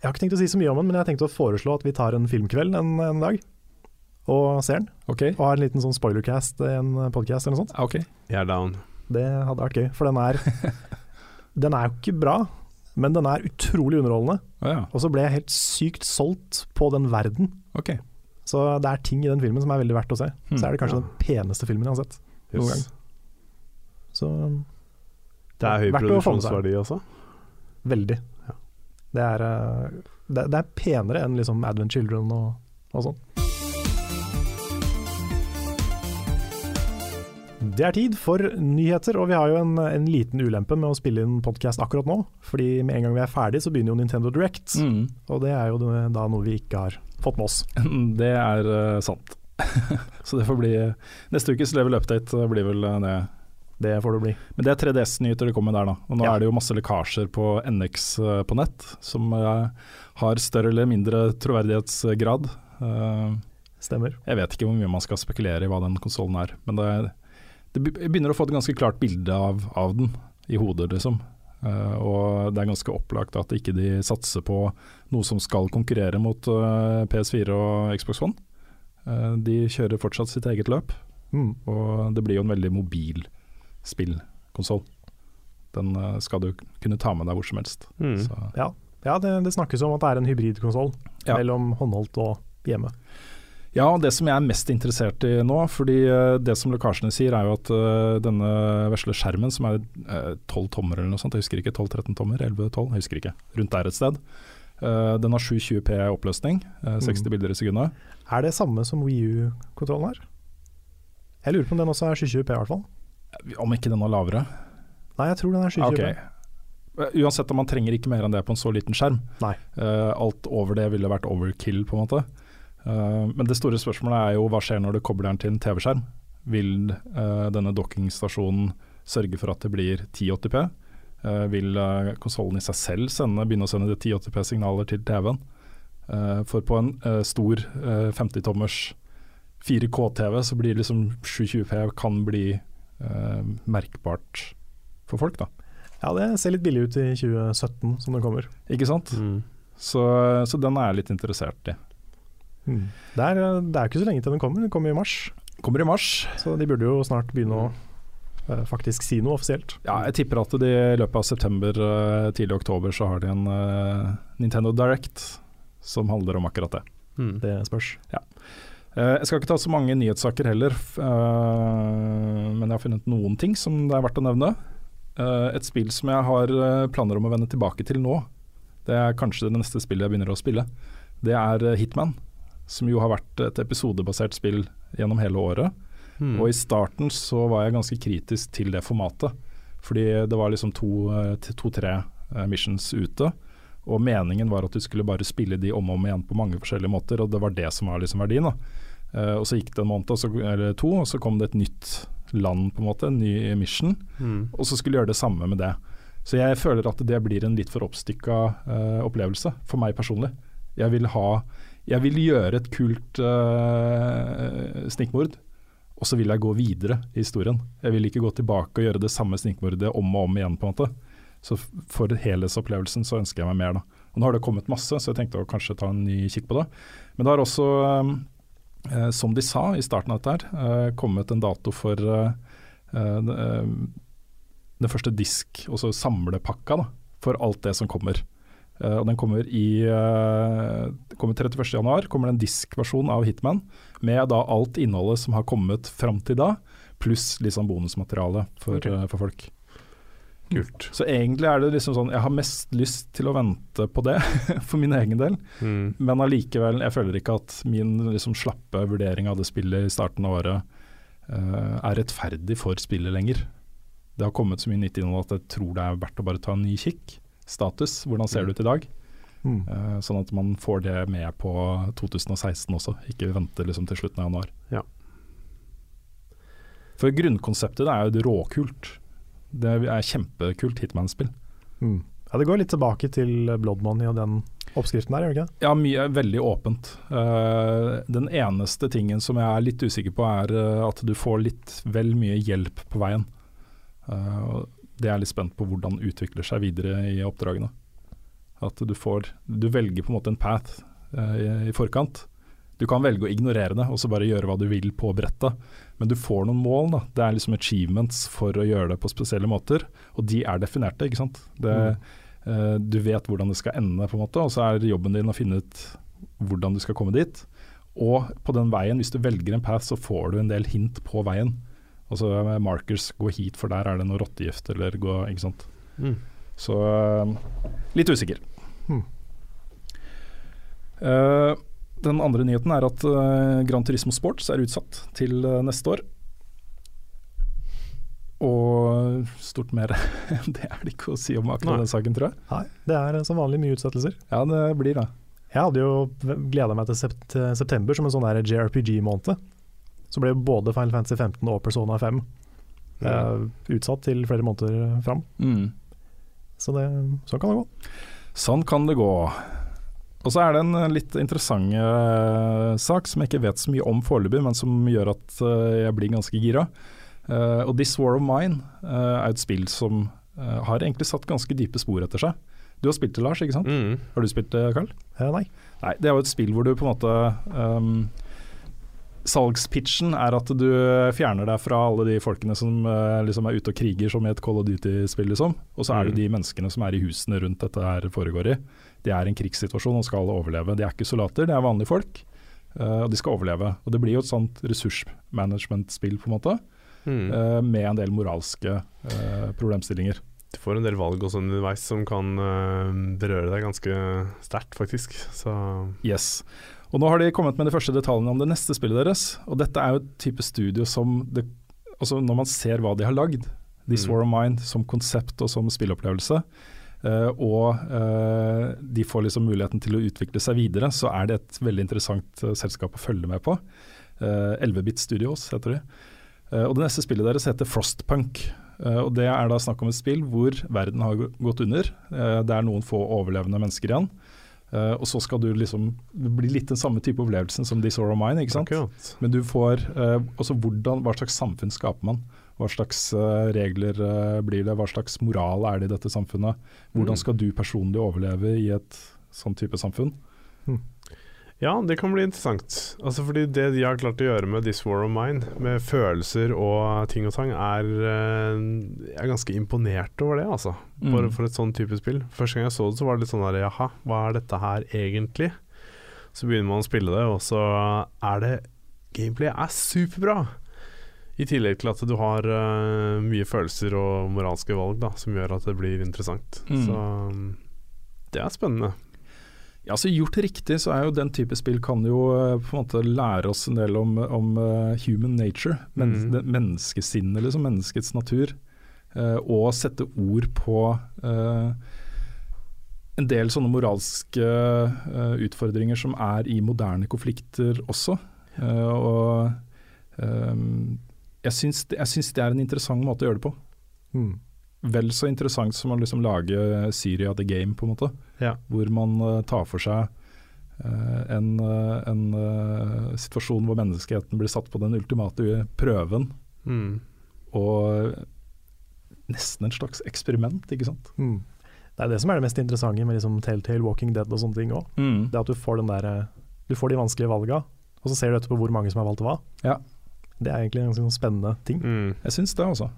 jeg har ikke tenkt å si så mye om den, men jeg har tenkt å foreslå at vi tar en filmkveld en, en dag og ser den. Ok, Og har en liten sånn spoilercast i en podkast eller noe sånt. ok. Jeg er down. Det hadde vært gøy, for den er (laughs) Den er jo ikke bra, men den er utrolig underholdende. Oh, ja, Og så ble jeg helt sykt solgt på den verden. ok. Så det er ting i den filmen som er veldig verdt å se. Mm, Så er det kanskje ja. den peneste filmen jeg har sett. Noen gang. Så Det er høy produksjonsverdi også. veldig. Ja. Det, er, eh, det, det er penere enn liksom Advent Children og, og sånn. Det er tid for nyheter, og vi har jo en, en liten ulempe med å spille inn podkast akkurat nå. Fordi med en gang vi er ferdig, så begynner jo Nintendo Direct. Mm. Og det er jo da noe vi ikke har fått med oss. (laughs) Det er uh, sant. (laughs) Så det får bli Neste ukes level update eh, blir vel eh, det. Det får det bli. Men det er 3DS-nyheter det kommer der, da. Og nå Ja. er det jo masse lekkasjer på NX uh, på nett, som uh, har større eller mindre troverdighetsgrad. Eh, Stemmer. jeg vet ikke hvor mye man skal spekulere i hva den konsollen er, men det, det begynner å få et ganske klart bilde av, av den i hodet, liksom. Uh, og det er ganske opplagt at ikke de satser på noe som skal konkurrere mot uh, PS4 og Xbox One. Uh, de kjører fortsatt sitt eget løp, Mm. og det blir jo en veldig mobil spillkonsoll. Den eh, skal du kunne ta med deg hvor som helst. Mm. Så, Ja, ja det, det snakkes om at det er en hybridkonsoll Ja. mellom håndholdt og hjemme. Ja, det som jeg er mest interessert i nå, fordi eh, det som lekkasjene sier er jo at eh, denne vesle skjermen, som er tolv 12 tommer eller noe sånt, jeg husker ikke, 12-13 tommer, 11-12, jeg husker ikke, rundt der et sted. Eh, den har 720p oppløsning, eh, 60 bilder i sekundet. Er det samme som Wii U-kontrollen her? Jeg lurer på om den også er 720p i hvert fall. Om ikke den er lavere. Nei, jeg tror den er 720p. Ok. Eh, Uansett man trenger ikke mer enn det på en så liten skjerm. Nei. Eh, alt over det ville vært overkill, på en måte. Eh, men det store spørsmålet er jo hva skjer når du kobler den til en TV-skjerm? Vil eh, denne dockingstasjonen sørge for at det blir 1080p? Eh, vil uh, konsollen i seg selv sende, begynne å sende 1080p-signaler til TV-en? Eh, for på en stor 50-tommers 4K-TV så blir liksom 720p kan bli eh, merkbart for folk, da. Ja, det ser litt billig ut i 2017 som det kommer. Ikke sant? Mm. Så, så den er jeg litt interessert i. Det, er, det er ikke så lenge til den kommer, den kommer i mars. Kommer i mars. Så de burde jo snart begynne å eh, faktisk si noe offisielt. Ja, jeg tipper at de i løpet av september, eh, tidlig oktober, så har de en uh, Nintendo Direct som handler om akkurat det. Mm. Det spørs. Eh, jeg skal ikke ta så mange nyhetssaker heller, eh, men jeg har funnet noen ting som det er verdt å nevne. Eh, et spill som jeg har planer om å vende tilbake til nå, det er kanskje det neste spillet jeg begynner å spille. Det er Hitman, som jo har vært et episodebasert spill gjennom hele året. Mm. Og i starten så var jeg ganske kritisk til det formatet. Fordi det var liksom to-tre to, eh, missions ute. Og meningen var at du skulle bare spille de om og om igjen på mange forskjellige måter, og det var det som var liksom verdien. Eh, og så gikk det en måned så, eller to, og så kom det et nytt land, på en måte, en ny mission. Mm. Og så skulle gjøre det samme med det. Så jeg føler at det blir en litt for oppstykka uh, opplevelse, for meg personlig. Jeg vil ha Jeg vil gjøre et kult uh, snikmord, og så vil jeg gå videre i historien. Jeg vil ikke gå tilbake og gjøre det samme snikmordet om og om igjen, på en måte. Så for helhetsopplevelsen så ønsker jeg meg mer, da. Og nå har det kommet masse, så jeg tenkte å kanskje ta en ny kikk på det. Men det har også, uh, som de sa i starten av dette her, uh, kommet en dato for eh, eh, eh, den første disk, altså samlepakka, da, for alt det som kommer. Eh, og den kommer i uh, kommer 31.1. Kommer det en diskversjon av Hitman med da alt innholdet som har kommet fram til da, pluss sånn bonusmateriale for, okay. uh, for folk. Kult. Så egentlig er det liksom sånn Jeg har mest lyst til å vente på det, (laughs) for min egen del. Mm. Men allikevel, jeg føler ikke at min liksom slappe vurdering av det spillet i starten av året uh, er rettferdig for spillet lenger. Det har kommet så mye nytt innhold at jeg tror det er verdt å bare ta en ny kikk. Status, hvordan ser det ut i dag? Mm. Eh, sånn at man får det med på 2016 også, ikke vente liksom til slutten av januar. Ja. For grunnkonseptet er jo det råkult. Det er kjempekult Hitman-spill. Mm. Ja, det går litt tilbake til Blood Money og den oppskriften der, gjør det ikke? Ja, mye er veldig åpent. Eh, den eneste tingen som jeg er litt usikker på, er eh, at du får litt vel mye hjelp på veien. Og det er litt spent på hvordan utvikler seg videre i oppdragene. At du får Du velger på en måte en path eh, i, i forkant. Du kan velge å ignorere det og så bare gjøre hva du vil på brettet, men du får noen mål. da. Det er liksom achievements for å gjøre det på spesielle måter, og de er definerte. ikke sant? Det, eh, du vet hvordan det skal ende, på en måte, og så er jobben din å finne ut hvordan du skal komme dit. Og på den veien, hvis du velger en path, så får du en del hint på veien. Altså eh, markers, gå hit, for der er det noe rottegift, eller gå Ikke sant. Mm. Så eh, litt usikker. Hmm. Uh, den andre nyheten er at uh, Gran Turismo Sports er utsatt til uh, neste år. Og stort mer (laughs) det er det ikke å si om akkurat den saken, tror jeg. Nei, det er som vanlig mye utsettelser. Ja, det blir det. Jeg hadde jo gleda meg til sept september som en sånn JRPG-måned. Så ble både Final Fantasy 15 og Persona 5 eh, utsatt til flere måneder fram. Mm. Så det, sånn kan det gå. Sånn kan det gå. Og så er det en eh, litt interessant uh, sak som jeg ikke vet så mye om foreløpig, men som gjør at uh, jeg blir ganske gira. Uh, og This War of Mine eh, er et spill som har egentlig satt ganske dype spor etter seg. Du har spilt det, Lars, ikke sant? Mm. Har du spilt det, Carl? Nei. Nei, det er jo et spill hvor du på en måte ehm, Salgspitchen er at du fjerner deg fra alle de folkene som eh, liksom er ute og kriger, som i et Call of Duty-spill, liksom. Og så er det Mm. de menneskene som er i husene rundt dette her foregår i. De er i en krigssituasjon og skal overleve. De er ikke soldater, de er vanlige folk. eh, og de skal overleve. Og det blir jo et sånt ressursmanagement-spill, på en måte. Mm. eh, med en del moralske problemstillinger. Du får en del valg også underveis som kan berøre deg ganske sterkt, faktisk. Så Yes. Og nå har de kommet med de første detaljene om det neste spillet deres. Og dette er jo et type studio som det, altså Når man ser hva de har lagd, This Mm. War of Mind som konsept og som spillopplevelse, uh, og uh, de får liksom muligheten til å utvikle seg videre, så er det et veldig interessant uh, selskap å følge med på. Uh, 11-bit Studios heter de. Og Det neste spillet deres heter Frostpunk. Og Det er da snakk om et spill hvor verden har gått under. Det er noen få overlevende mennesker igjen. Eh, og så skal du liksom Det blir litt den samme type opplevelsen som This Or Mine, ikke sant? akkurat. Men du får uh, også hvordan, hva slags samfunn skaper man? Hva slags uh, regler eh, blir det? Hva slags moral er det i dette samfunnet? Hvordan Mm. skal du personlig overleve i et sånn type samfunn? Ja, det kan bli interessant. Altså fordi Det de har klart å gjøre med This War of Mine, med følelser og ting og tang, er eh, Jeg er ganske imponert over det, altså. For, Mm. for et sånn type spill. Første gang jeg så det, så var det litt sånn der Jaha, hva er dette her egentlig? Så begynner man å spille det, og så er det Gameplayet er superbra! I tillegg til at du har uh, mye følelser og moralske valg da som gjør at det blir interessant. Mm. Så um, det er spennende. Ja, så Gjort riktig så er jo den type spill kan jo eh, på en måte lære oss en del om, om eh, human nature, men, mm. menneskesinnet, liksom, menneskets natur. Uh, og sette ord på uh, en del sånne moralske uh, utfordringer som er i moderne konflikter også. Og um, jeg syns, det- jeg syns det er en interessant måte å gjøre det på. Mm. Vel så interessant som å liksom lage Syria the Game, på en måte. Ja. Hvor man eh, tar for seg eh, en, eh, en situasjon hvor menneskeheten blir satt på den ultimate prøven, Mm. og nesten en slags eksperiment, ikke sant. Mm. Det er det som er det mest interessante med liksom Telltale, Walking Dead og sånne ting òg. Det er at du får, den der, du får de vanskelige valga, og så ser du etterpå hvor mange som har valgt hva. Ja. Det er egentlig en ganske sånn spennende ting. Mm. Jeg syns det, altså.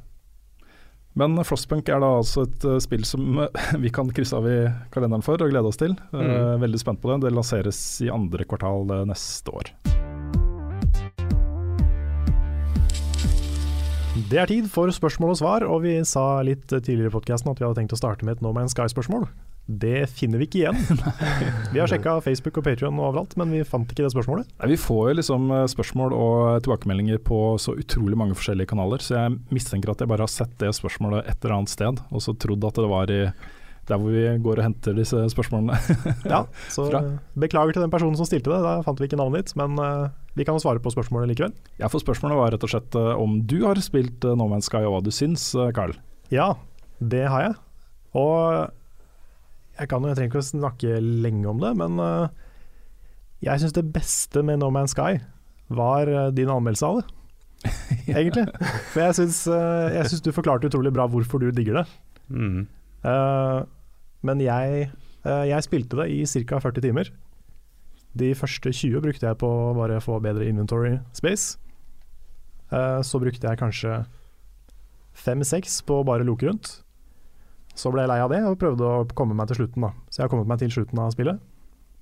Men Frostpunk er da altså et uh, spill som uh, (laughs) vi kan krysse av i kalenderen for og glede oss til. Uh, Mm. Veldig spent på det. Det lanseres i andre kvartal neste år. Det er tid for spørsmål og svar, og vi sa litt tidligere i podkasten at vi hadde tenkt å starte med et No Man's Sky-spørsmål. Det finner vi ikke igjen. (laughs) vi har sjekka Facebook og Patrion og overalt, men vi fant ikke det spørsmålet. Nei, vi får jo liksom uh, spørsmål og tilbakemeldinger på så utrolig mange forskjellige kanaler, så jeg mistenker at jeg bare har sett det spørsmålet et eller annet sted, og så trodd at det var i der hvor vi går og henter disse spørsmålene. (laughs) Ja, så fra. beklager til den personen som stilte det, da fant vi ikke navnet ditt, men eh, vi kan jo svare på spørsmålet likevel. Ja, for spørsmålet var rett og slett uh, om du har spilt uh, No Man's Sky, og hva du syns, uh, Carl. Ja, det har jeg. Og jeg kan jo, jeg trenger ikke å snakke lenge om det, men eh, jeg syns det beste med No Man's Sky var eh, din anmeldelse av det. (laughs) Egentlig. For jeg syns, eh, du forklarte utrolig bra hvorfor du digger det. Mm. Men jeg, jeg spilte det i ca. 40 timer. De første 20 brukte jeg på å bare få bedre inventory space. Så brukte jeg kanskje 5-6 på å bare loke rundt. Så ble jeg lei av det og prøvde å komme meg til slutten. da Så jeg har kommet meg til slutten av spillet.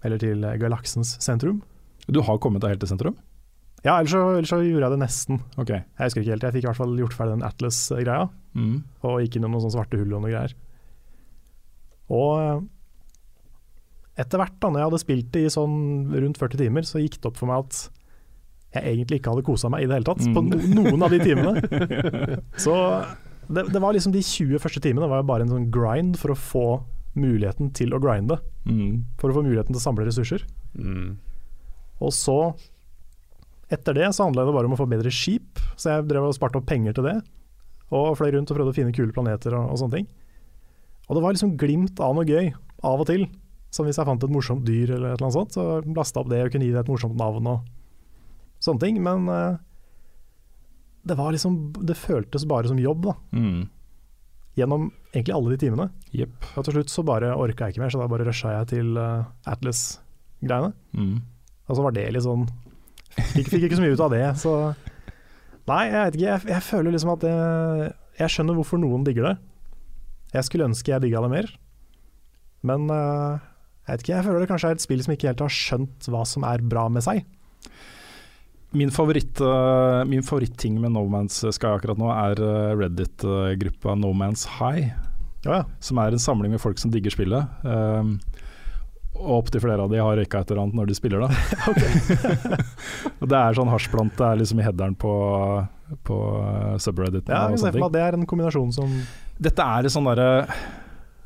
Eller til eh, galaksens sentrum. Du har kommet deg helt til sentrum? Ja, ellers så, ellers så gjorde jeg det nesten. Ok. Jeg husker ikke helt, jeg fikk i hvert fall gjort ferdig den Atlas-greia. Mm. og gikk innom noen sånne svarte hull og noe greier. Og eh, etter hvert, da når jeg hadde spilt det i sånn rundt 40 timer, så gikk det opp for meg at jeg egentlig ikke hadde kosa meg i det hele tatt, på no noen av de timene. (laughs) Så det, det var liksom de 20 første timene var jo bare en sånn grind for å få muligheten til å grinde. Mm. For å få muligheten til å samle ressurser. Mm. Og så, etter det, så handla det bare om å få bedre skip, så jeg drev og sparte opp penger til det. Og fløy rundt og prøvde å finne kule planeter og, og sånne ting. Og det var liksom glimt av noe gøy, av og til. Som hvis jeg fant et morsomt dyr eller et eller annet sånt, så lasta opp det og kunne gi det et morsomt navn og sånne ting. Men eh, det var liksom Det føltes bare som jobb, da. Mm. Gjennom egentlig alle de timene. Yep. Og til slutt så bare orka jeg ikke mer, så da bare rusha jeg til uh, Atlas-greiene. Mm. Og så var det litt sånn Fikk, fikk ikke så mye ut av det, så Nei, jeg vet ikke. Jeg, jeg føler liksom at det, Jeg skjønner hvorfor noen digger det. Jeg skulle ønske jeg digga det mer. Men uh, jeg vet ikke, jeg føler det kanskje er et spill som ikke helt har skjønt hva som er bra med seg. Min, favoritt, uh, favoritt med No Man's Sky akkurat nå er uh, Reddit-gruppa No Man's High, Ja, ja. som er en samling med folk som digger spillet. Um, og opptil flere av de har røyka et eller annet når de spiller da. (laughs) (laughs) og det er sånn hasjplante er liksom i headeren på, på uh, subredditen. ja og sånne ting. det er en kombinasjon som Dette er sånn derre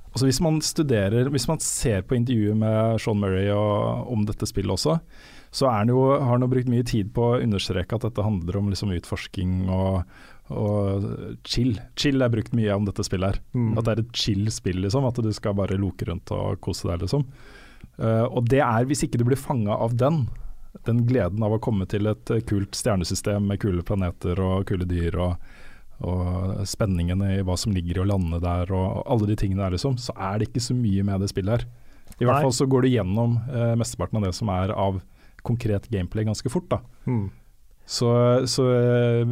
Altså Hvis man studerer, hvis man ser på intervjuet med Sean Murray og, om dette spillet også, så jo, har han jo brukt mye tid på å understreke at dette handler om liksom utforsking og, og chill. Chill er brukt mye om dette spillet her. Mm. At det er et chill spill, liksom. At du skal bare loke rundt og kose deg, liksom. Uh, og det er, hvis ikke du blir fanga av den, den gleden av å komme til et eh, kult stjernesystem med kule planeter og kule dyr og, og spenningen i hva som ligger i å lande der og alle de tingene der, liksom, så er det ikke så mye med det spillet her. I hvert Nei. fall så går du gjennom uh, mesteparten av det som er av konkret gameplay ganske fort. da. mm. Så, så eh,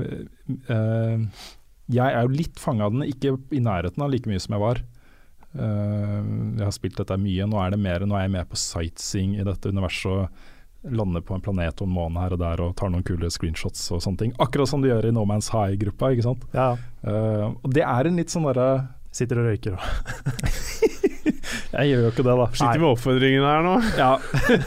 eh, jeg er jo litt fanga av den, ikke i nærheten av like mye som jeg var. Uh, jeg har spilt dette mye, nå er det mer, nå er jeg med på sightseeing i dette universet. og Lander på en planet og en måne her og der og tar noen kule screenshots og sånne ting. Akkurat som du gjør i No Man's High-gruppa, ikke sant. Ja, Uh, og det er en litt sånn derre sitter og røyker og (laughs) Jeg gjør jo ikke det, da. Sliter med oppfordringene her nå. (laughs) Ja,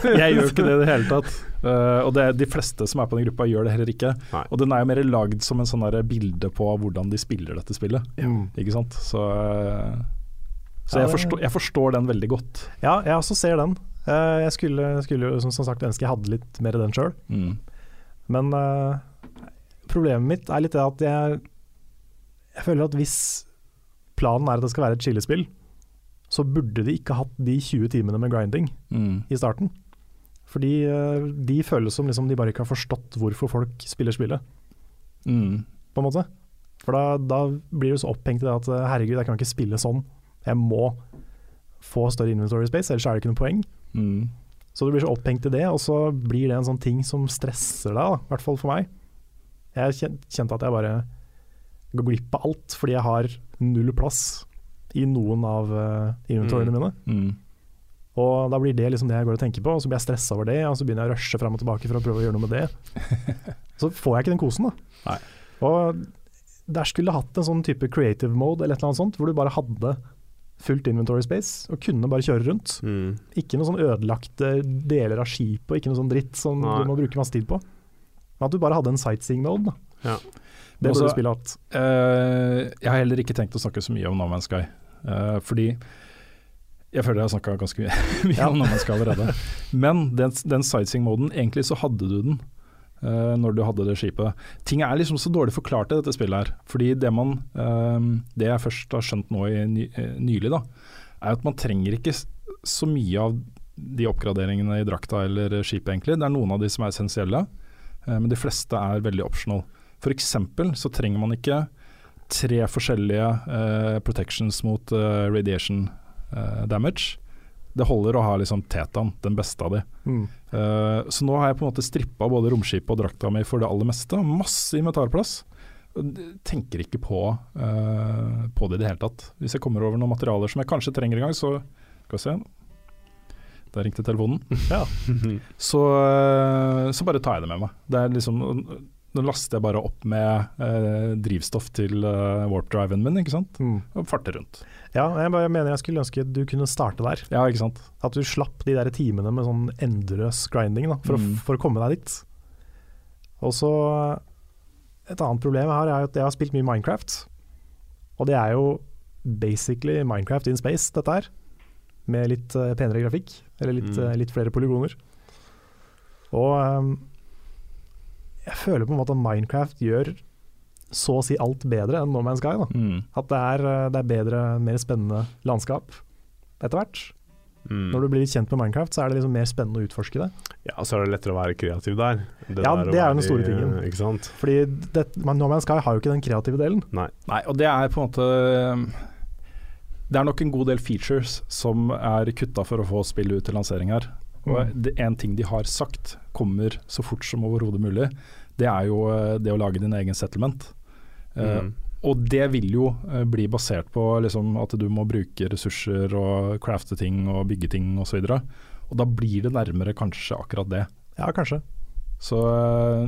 jeg gjør ikke det i det hele tatt. Uh, (laughs) og det, de fleste som er på den gruppa gjør det heller ikke. Nei. Og den er jo mer lagd som en sånn der bilde på hvordan de spiller dette spillet. Mm. Ikke sant? Så, eh, så jeg, forstår, jeg forstår den veldig godt. Ja, jeg også ser den. Uh, jeg skulle, skulle jo som sagt ønske jeg hadde litt mer den sjøl. Mm. Men uh, problemet mitt er litt det at jeg, jeg føler at hvis planen er at det skal være et chillespill, så burde de ikke hatt de 20 timene med grinding Mm. i starten. Fordi eh, de føles som liksom de bare ikke har forstått hvorfor folk spiller spillet, Mm. på en måte. For da, da blir du så opphengt i det at eh, herregud, jeg kan ikke spille sånn. Jeg må få større inventory space, ellers er det ikke noe poeng. Mm. Så du blir så opphengt i det, og så blir det en sånn ting som stresser deg, i hvert fall for meg. Jeg kjente at jeg bare går glipp av alt fordi jeg har null plass i noen av uh, inventoriene mine. Mm. Og da blir det liksom det jeg går og tenker på, og så blir jeg stressa over det, og så begynner jeg å rushe fram og tilbake for å prøve å gjøre noe med det. (laughs) så får jeg ikke den kosen, da. Nei. Og der skulle hatt en sånn type creative mode eller et eller annet sånt, hvor du bare hadde fullt inventory space og kunne bare kjøre rundt. Mm. Ikke noen sånn ødelagte deler av skipet og ikke noe sånn dritt som Nei. du må bruke masse tid på. Men at du bare hadde en sightseeing mode, da. Ja. Det burde du spillet hatt. Uh, jeg har heller ikke tenkt å snakke så mye om No Man's Sky, eh, fordi jeg føler jeg har snakka ganske mye, (laughs) mye om Man's Sky allerede. Men den, den sightseeing-moden, egentlig så hadde du den uh, når du hadde det skipet. Ting er liksom så dårlig forklart i dette spillet her. Fordi det man uh, Det jeg først har skjønt nå i ny, eh, nylig, da, er at man trenger ikke så mye av de oppgraderingene i drakta eller skipet, egentlig. Det er noen av de som er essensielle, uh, men de fleste er veldig optional. For eksempel så trenger man ikke tre forskjellige uh, protections mot uh, radiation eh, damage. Det holder å ha liksom Tetan, den beste av de. Mm. Så nå har jeg på en måte strippa både romskipet og drakta mi for det aller meste. Masse inventarplass. Tenker ikke på, på det i det hele tatt. Hvis jeg kommer over noen materialer som jeg kanskje trenger en gang, så Skal vi se. Der ringte telefonen. (laughs) Ja. Så, så bare tar jeg det med meg. Det er liksom Nå laster jeg bare opp med eh, drivstoff til eh, warp-driven min, ikke sant. Mm. Og farter rundt. Ja, jeg bare mener jeg skulle ønske du kunne starte der. Ja, ikke sant. At du slapp de der timene med sånn endeløs grinding da, for, Mm. å, for å komme deg dit. Og så Et annet problem jeg har, er at jeg har spilt mye Minecraft. Og det er jo basically Minecraft in space, dette her. Med litt uh, penere grafikk, eller litt, Mm. uh, litt flere polygoner. Og ehm, jeg føler på en måte at Minecraft gjør så å si alt bedre enn No Man's Sky. Da. Mm. At det er, eh, det er bedre, mer spennende landskap etter hvert. Mm. Når du blir litt kjent med Minecraft, så er det liksom mer spennende å utforske det. Ja, så er det lettere å være kreativ der. Ja, der det er jo den store i- tingen. Ikke sant? Fordi det, man, No Man's Sky har jo ikke den kreative delen. Nei. Nei, og det er på en måte Det er nok en god del features som er kutta for å få spillet ut til lansering her. Og Mm. det en ting de har sagt kommer så fort som overhodet mulig, det er jo eh, det å lage din egen settlement. Mm. og det vil jo eh, bli basert på liksom, at du må bruke ressurser og crafte ting og bygge ting osv. Og, og da blir det nærmere kanskje akkurat det. Ja, kanskje. Så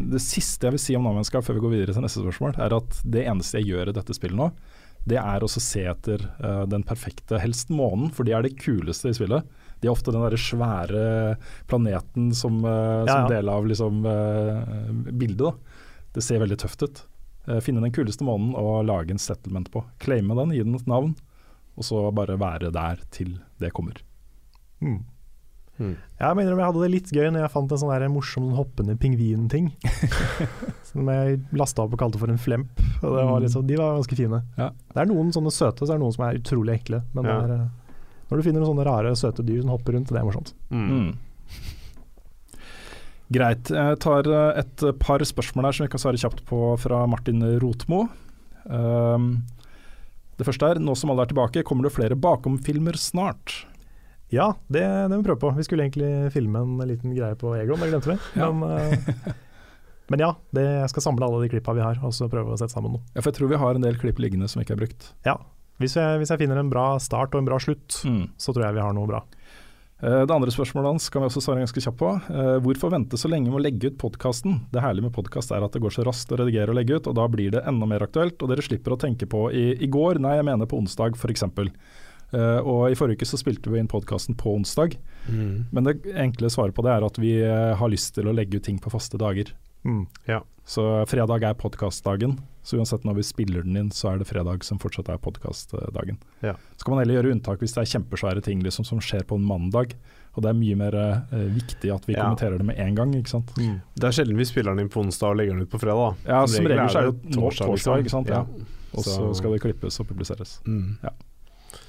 det siste jeg vil si om Man's før vi går videre til neste spørsmål, er at det eneste jeg gjør i dette spillet nå, det er å se etter uh, den perfekte, helst månen, for de er det kuleste i spillet. De er ofte den derre svære planeten som, uh, som ja. del av liksom, uh, bildet. Da. Det ser veldig tøft ut. Uh, finne den kuleste månen og lage en settlement på. Claime den, gi den et navn, og så bare være der til det kommer. Mm. Mm. Jeg mener jeg hadde det litt gøy når jeg fant en sånn der morsom sånn hoppende pingvin-ting. (laughs) som jeg lasta opp og kalte for en flemp. Og det var liksom, de var ganske fine. Ja. Det er noen sånne søte, så er det noen som er utrolig ekle. Men Ja. det er, når du finner noen sånne rare, søte dyr som hopper rundt, det er morsomt. Mm. Mm. Greit. Jeg tar eh, et par spørsmål her som vi kan svare kjapt på fra Martin Rotmo. Um, det første er, nå som alle er tilbake, kommer det flere bakomfilmer snart? Ja, det, det må vi prøve på. Vi skulle egentlig filme en liten greie på Egon, det glemte vi. Ja. Men, uh, men ja, det, jeg skal samle alle de klippa vi har, og så prøve å sette sammen noe. Ja, for jeg tror vi har en del klipp liggende som ikke er brukt. Ja, hvis jeg, hvis jeg finner en bra start og en bra slutt, Mm. så tror jeg vi har noe bra. Eh, Det andre spørsmålet hans kan vi også svare ganske kjapt på. Eh, Hvorfor vente så lenge med å legge ut podkasten? Det herlige med podkast er at det går så raskt å redigere og legge ut, og da blir det enda mer aktuelt. Og dere slipper å tenke på i, i går, nei jeg mener på onsdag f.eks. Uh, og I forrige uke så spilte vi inn podkasten på onsdag. Mm. Men det enkle svaret på det er at vi eh, har lyst til å legge ut ting på faste dager. Mm. Så fredag er podkastdagen. Så uansett når vi spiller den inn, så er det fredag som fortsatt er podkastdagen. Ja. Så kan man heller gjøre unntak hvis det er kjempesvære ting liksom, som skjer på en mandag. Og det er mye mer eh, viktig at vi Ja. kommenterer det med en gang, ikke sant. Det er sjelden vi spiller den inn på onsdag og legger den ut på fredag. da. Ja, som regel så er det nå torsdag, liksom. ikke sant. Ja. Og så skal det klippes og publiseres. Mm.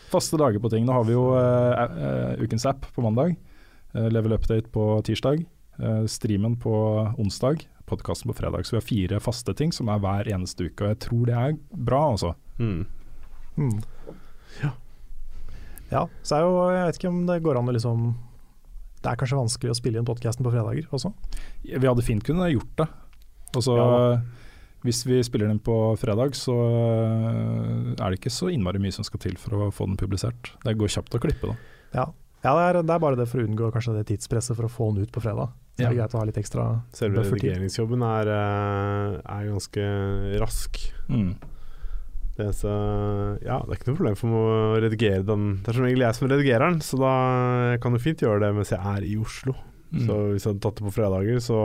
Faste dager på ting. Nå har vi jo eh, eh, ukens app på mandag. eh, level Update på tirsdag. eh, streamen på onsdag. Podkasten på fredag. Så vi har fire faste ting som er hver eneste uke. Og jeg tror det er bra, altså. Mm. Mm. Ja, så er jo, jeg vet ikke om det går an å liksom Det er kanskje vanskelig å spille inn podkasten på fredager også? Vi hadde fint kunne gjort det. Altså, Ja. hvis vi spiller den på fredag, så eh, er det ikke så innmari mye som skal til for å få den publisert. Det går kjapt å klippe, da. Ja, ja det, er, det er bare det for å unngå kanskje det tidspresset for å få den ut på fredag. Ja. det er greit å ha litt ekstra Selve redigeringsjobben er, eh, er ganske rask. Mm. Det er, så, ja, det er ikke noe problem for meg å redigere den. Det er som regel jeg som redigerer den, så da kan du fint gjøre det mens jeg er i Oslo. Mm. Så hvis jeg hadde tatt det på fredager, så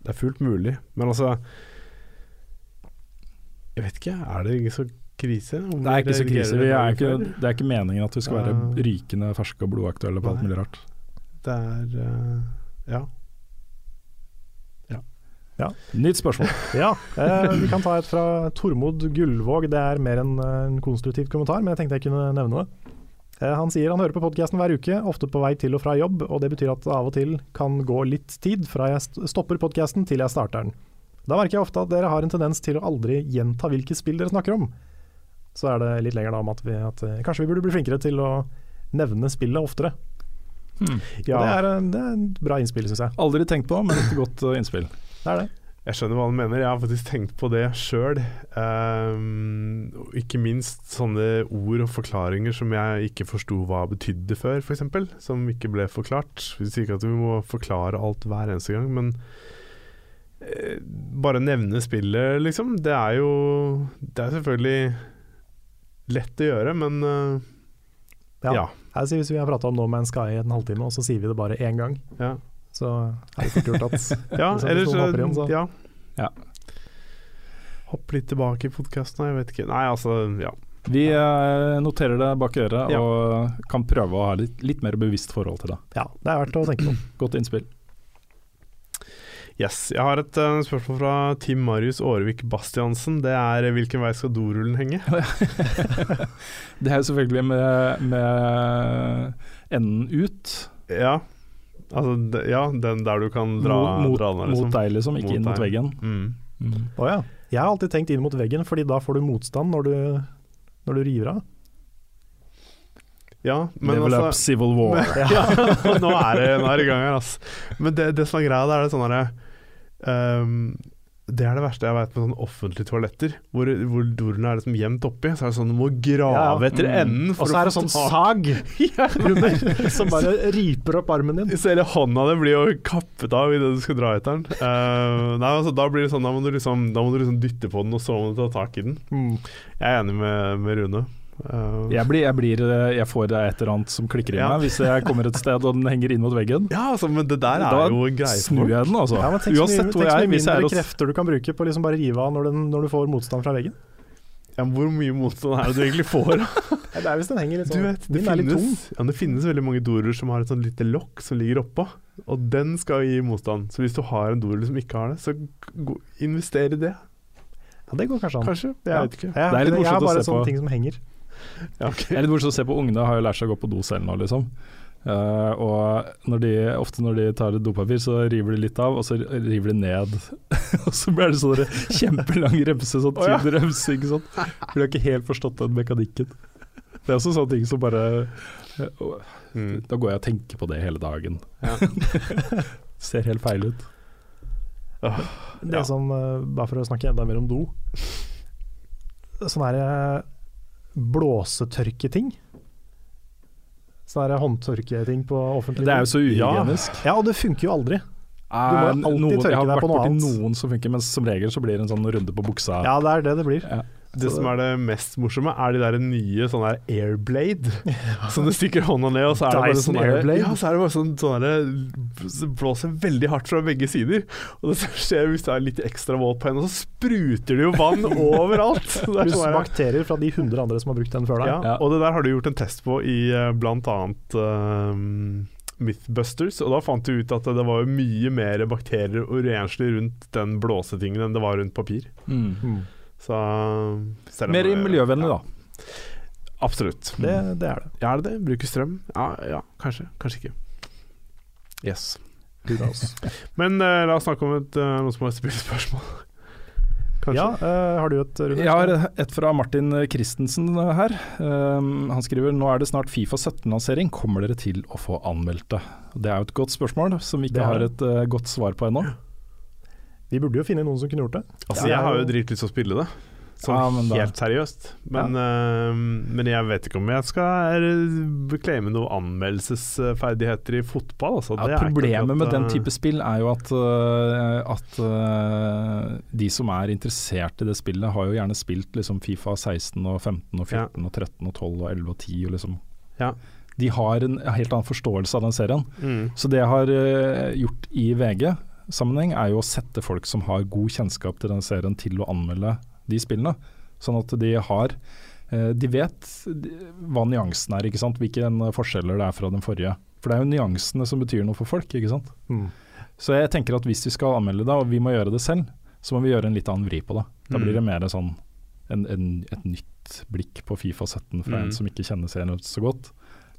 det er fullt mulig. Men altså Jeg vet ikke, er det ikke så krise? om Det er ikke så krise. Vi er ikke, det er ikke meningen at vi skal være rykende ferske og blodaktuelle på alt mulig rart. Det er eh, Ja. Nytt spørsmål. (laughs) Ja, eh, vi kan ta et fra Tormod Gullvåg. Det er mer en, eh, en konstruktiv kommentar, men jeg tenkte jeg kunne nevne det. Eh, han sier han hører på podkasten hver uke, ofte på vei til og fra jobb, og det betyr at det av og til kan gå litt tid fra jeg st- stopper podkasten til jeg starter den. Da merker jeg ofte at dere har en tendens til å aldri gjenta hvilke spill dere snakker om. Så er det litt lenger da om at, vi, at eh, kanskje vi burde bli flinkere til å nevne spillet oftere. Hmm. Ja. det, er, en- det er et bra innspill, syns jeg. Aldri tenkt på, men et godt uh, innspill. Det er det. Jeg skjønner hva han mener, jeg har faktisk tenkt på det sjøl. ikke minst sånne ord og forklaringer som jeg ikke forsto hva betydde før, f.eks. Som ikke ble forklart. Vi sier ikke at vi må forklare alt hver eneste gang, men uh, bare nevne spillet, liksom. Det er jo Det er selvfølgelig lett å gjøre, men uh, Ja. ja. Her sier Hvis vi har prata om No Man's Sky i en halvtime, og så sier vi det bare én gang, ja. Så er det fort gjort at (laughs) Ja, ellers, eller noen så Ja. Ja. Hopp litt tilbake i podkasten, jeg vet ikke. Nei, altså, ja. Vi eh, noterer det bak øret Ja. og kan prøve å ha litt, litt mer bevisst forhold til det. Ja, det er verdt å tenke på. (clears throat) Godt innspill. Yes. Jeg har et uh, spørsmål fra Tim Marius Årevik Bastiansen. Det er eh, hvilken vei skal dorullen henge? (laughs) Det er jo selvfølgelig med, med enden ut. Ja. Altså, de, ja, den der du kan dra, mot, mot, dra den, liksom. mot deg, liksom, ikke Mot inn mot deg. veggen. Mm. Mm. Oh, ja. Jeg har alltid tenkt inn mot veggen, fordi da får du motstand når du, når du river av. Ja, men Level up altså civil war. (laughs) ja, (laughs) nå er det, nå er det i gang her, altså. Men det, det som er greia, det er det sånn herre ehm, Det er det verste jeg vet med sånne offentlige toaletter, hvor, hvor dorene er liksom gjemt oppi. Så er det sånn du må grave Ja, ja. etter Mm. enden. Og så er det sånn sag (laughs) (laughs) under, som bare riper opp armen din. Så hele hånda di blir jo kappet av idet du skal dra etter den. Uh, nei, altså, da blir det sånn, da må, du liksom, da må du liksom dytte på den, og så må du ta tak i den. Mm. Jeg er enig med, med Rune. Eh, Jeg, blir, jeg, blir, eh, jeg får et eller annet som klikker i Ja. meg hvis jeg kommer et sted og den henger inn mot veggen. ja, altså, men det der er Da jo en greie snur jeg den, altså. Ja, men tenk så Uansett mye, hvor jeg er. Hvis jeg mindre er krefter du kan bruke på å liksom bare rive av når, den, når du får motstand fra veggen. Ja, men hvor mye motstand er det du egentlig får? (laughs) Ja, det er hvis den henger litt sånn. vet, det finnes, ja, det finnes veldig mange dorer som har et sånn lite lokk som ligger oppå, og den skal gi motstand. Så hvis du har en dorul som ikke har det, så gå, invester i det, Ja, det går kanskje an. kanskje. Jeg Ja. vet ikke. Jeg, Det er litt ikke jeg har bare sånne ting som henger. Ja, okay. Det er litt morsomt å se på ungene, har jo lært seg å gå på do selv nå, liksom. Uh, og når de, ofte når de tar et dopapir, så river de litt av, og så river de ned. (laughs) og så blir det sånn kjempelang remse, sånn ja. tynn remse, ikke sant. For de har ikke helt forstått den mekanikken. Det er også sånne ting som bare uh, Mm. Da går jeg og tenker på det hele dagen. Ja. (laughs) Ser helt feil ut. Det Ja. som, eh, bare for å snakke enda mer om do Sånn er eh, blåsetørketing. Sånne håndtørketing på offentlig Det er jo så uhygienisk. Ja, og det funker jo aldri. Du må alltid tørke deg jeg har deg vært på noe borti annet. noen som funker, men som regel så blir det en sånn runde på buksa. Ja, det er det det blir. Ja. Det som er det mest morsomme, er de der nye sånne der airblade. (laughs) Som du stikker hånda ned, og så er det bare sånn Airblade? Ja, så er det bare sånn, sånn der, blåser veldig hardt fra begge sider. Og det som skjer hvis det er litt ekstra våt på henne, så spruter det jo vann (laughs) overalt. Er Pluss sånn bakterier fra de 100 andre som har brukt den før deg. ja, Ja. Og det der har du gjort en test på i eh, blant annet um, Mythbusters, og da fant du ut at det var mye mer bakterier og renslig rundt den blåsetingen enn det var rundt papir. Mm. Så selv om- Mer i miljøvennlig, ja, da. Absolutt. Det, det er det. Ja, er det det? Bruker strøm? Ja, ja, kanskje. Kanskje ikke. Yes. (laughs) Men uh, la oss snakke om et, uh, noe som har et spillspørsmål. Kanskje? Ja, uh, har du et, Rune? Jeg har et fra Martin Christensen her. Um, han skriver nå er det snart Fifa 17-lansering, kommer dere til å få anmeldt det? Det er jo et godt spørsmål som vi ikke har et godt svar på ennå. (clears throat) Vi burde jo finne noen som kunne gjort det. Altså, jeg har jo dritlyst til å spille det. Sånn Ja, da- helt seriøst. Men, eh, men jeg vet ikke om jeg skal claime noen anmeldelsesferdigheter i fotball. Altså. Det Ja, er at, problemet med den eh, type spill er jo at, uh, at de som er interessert i det spillet, har jo gjerne spilt liksom Fifa 16 og 15 og 14 og 13 og 12 og 11 og 10. Og liksom. Ja. De har en helt annen forståelse av den serien. mm. Så det jeg har uh, gjort i VG-sammenheng, er jo å sette folk som har god kjennskap til den serien, til å anmelde de spillene. Sånn at de har øh, De vet hva nyansen er, ikke sant? hvilke forskjeller det er fra den forrige. For det er jo nyansene som betyr noe for folk, ikke sant. Mm. Så jeg tenker at hvis vi skal anmelde det, og vi må gjøre det selv, så må vi gjøre en litt annen vri på det. Da Mm. blir det mer sånn en, en, et nytt blikk på Fifa 17 fra Mm. en som ikke kjenner serien så godt.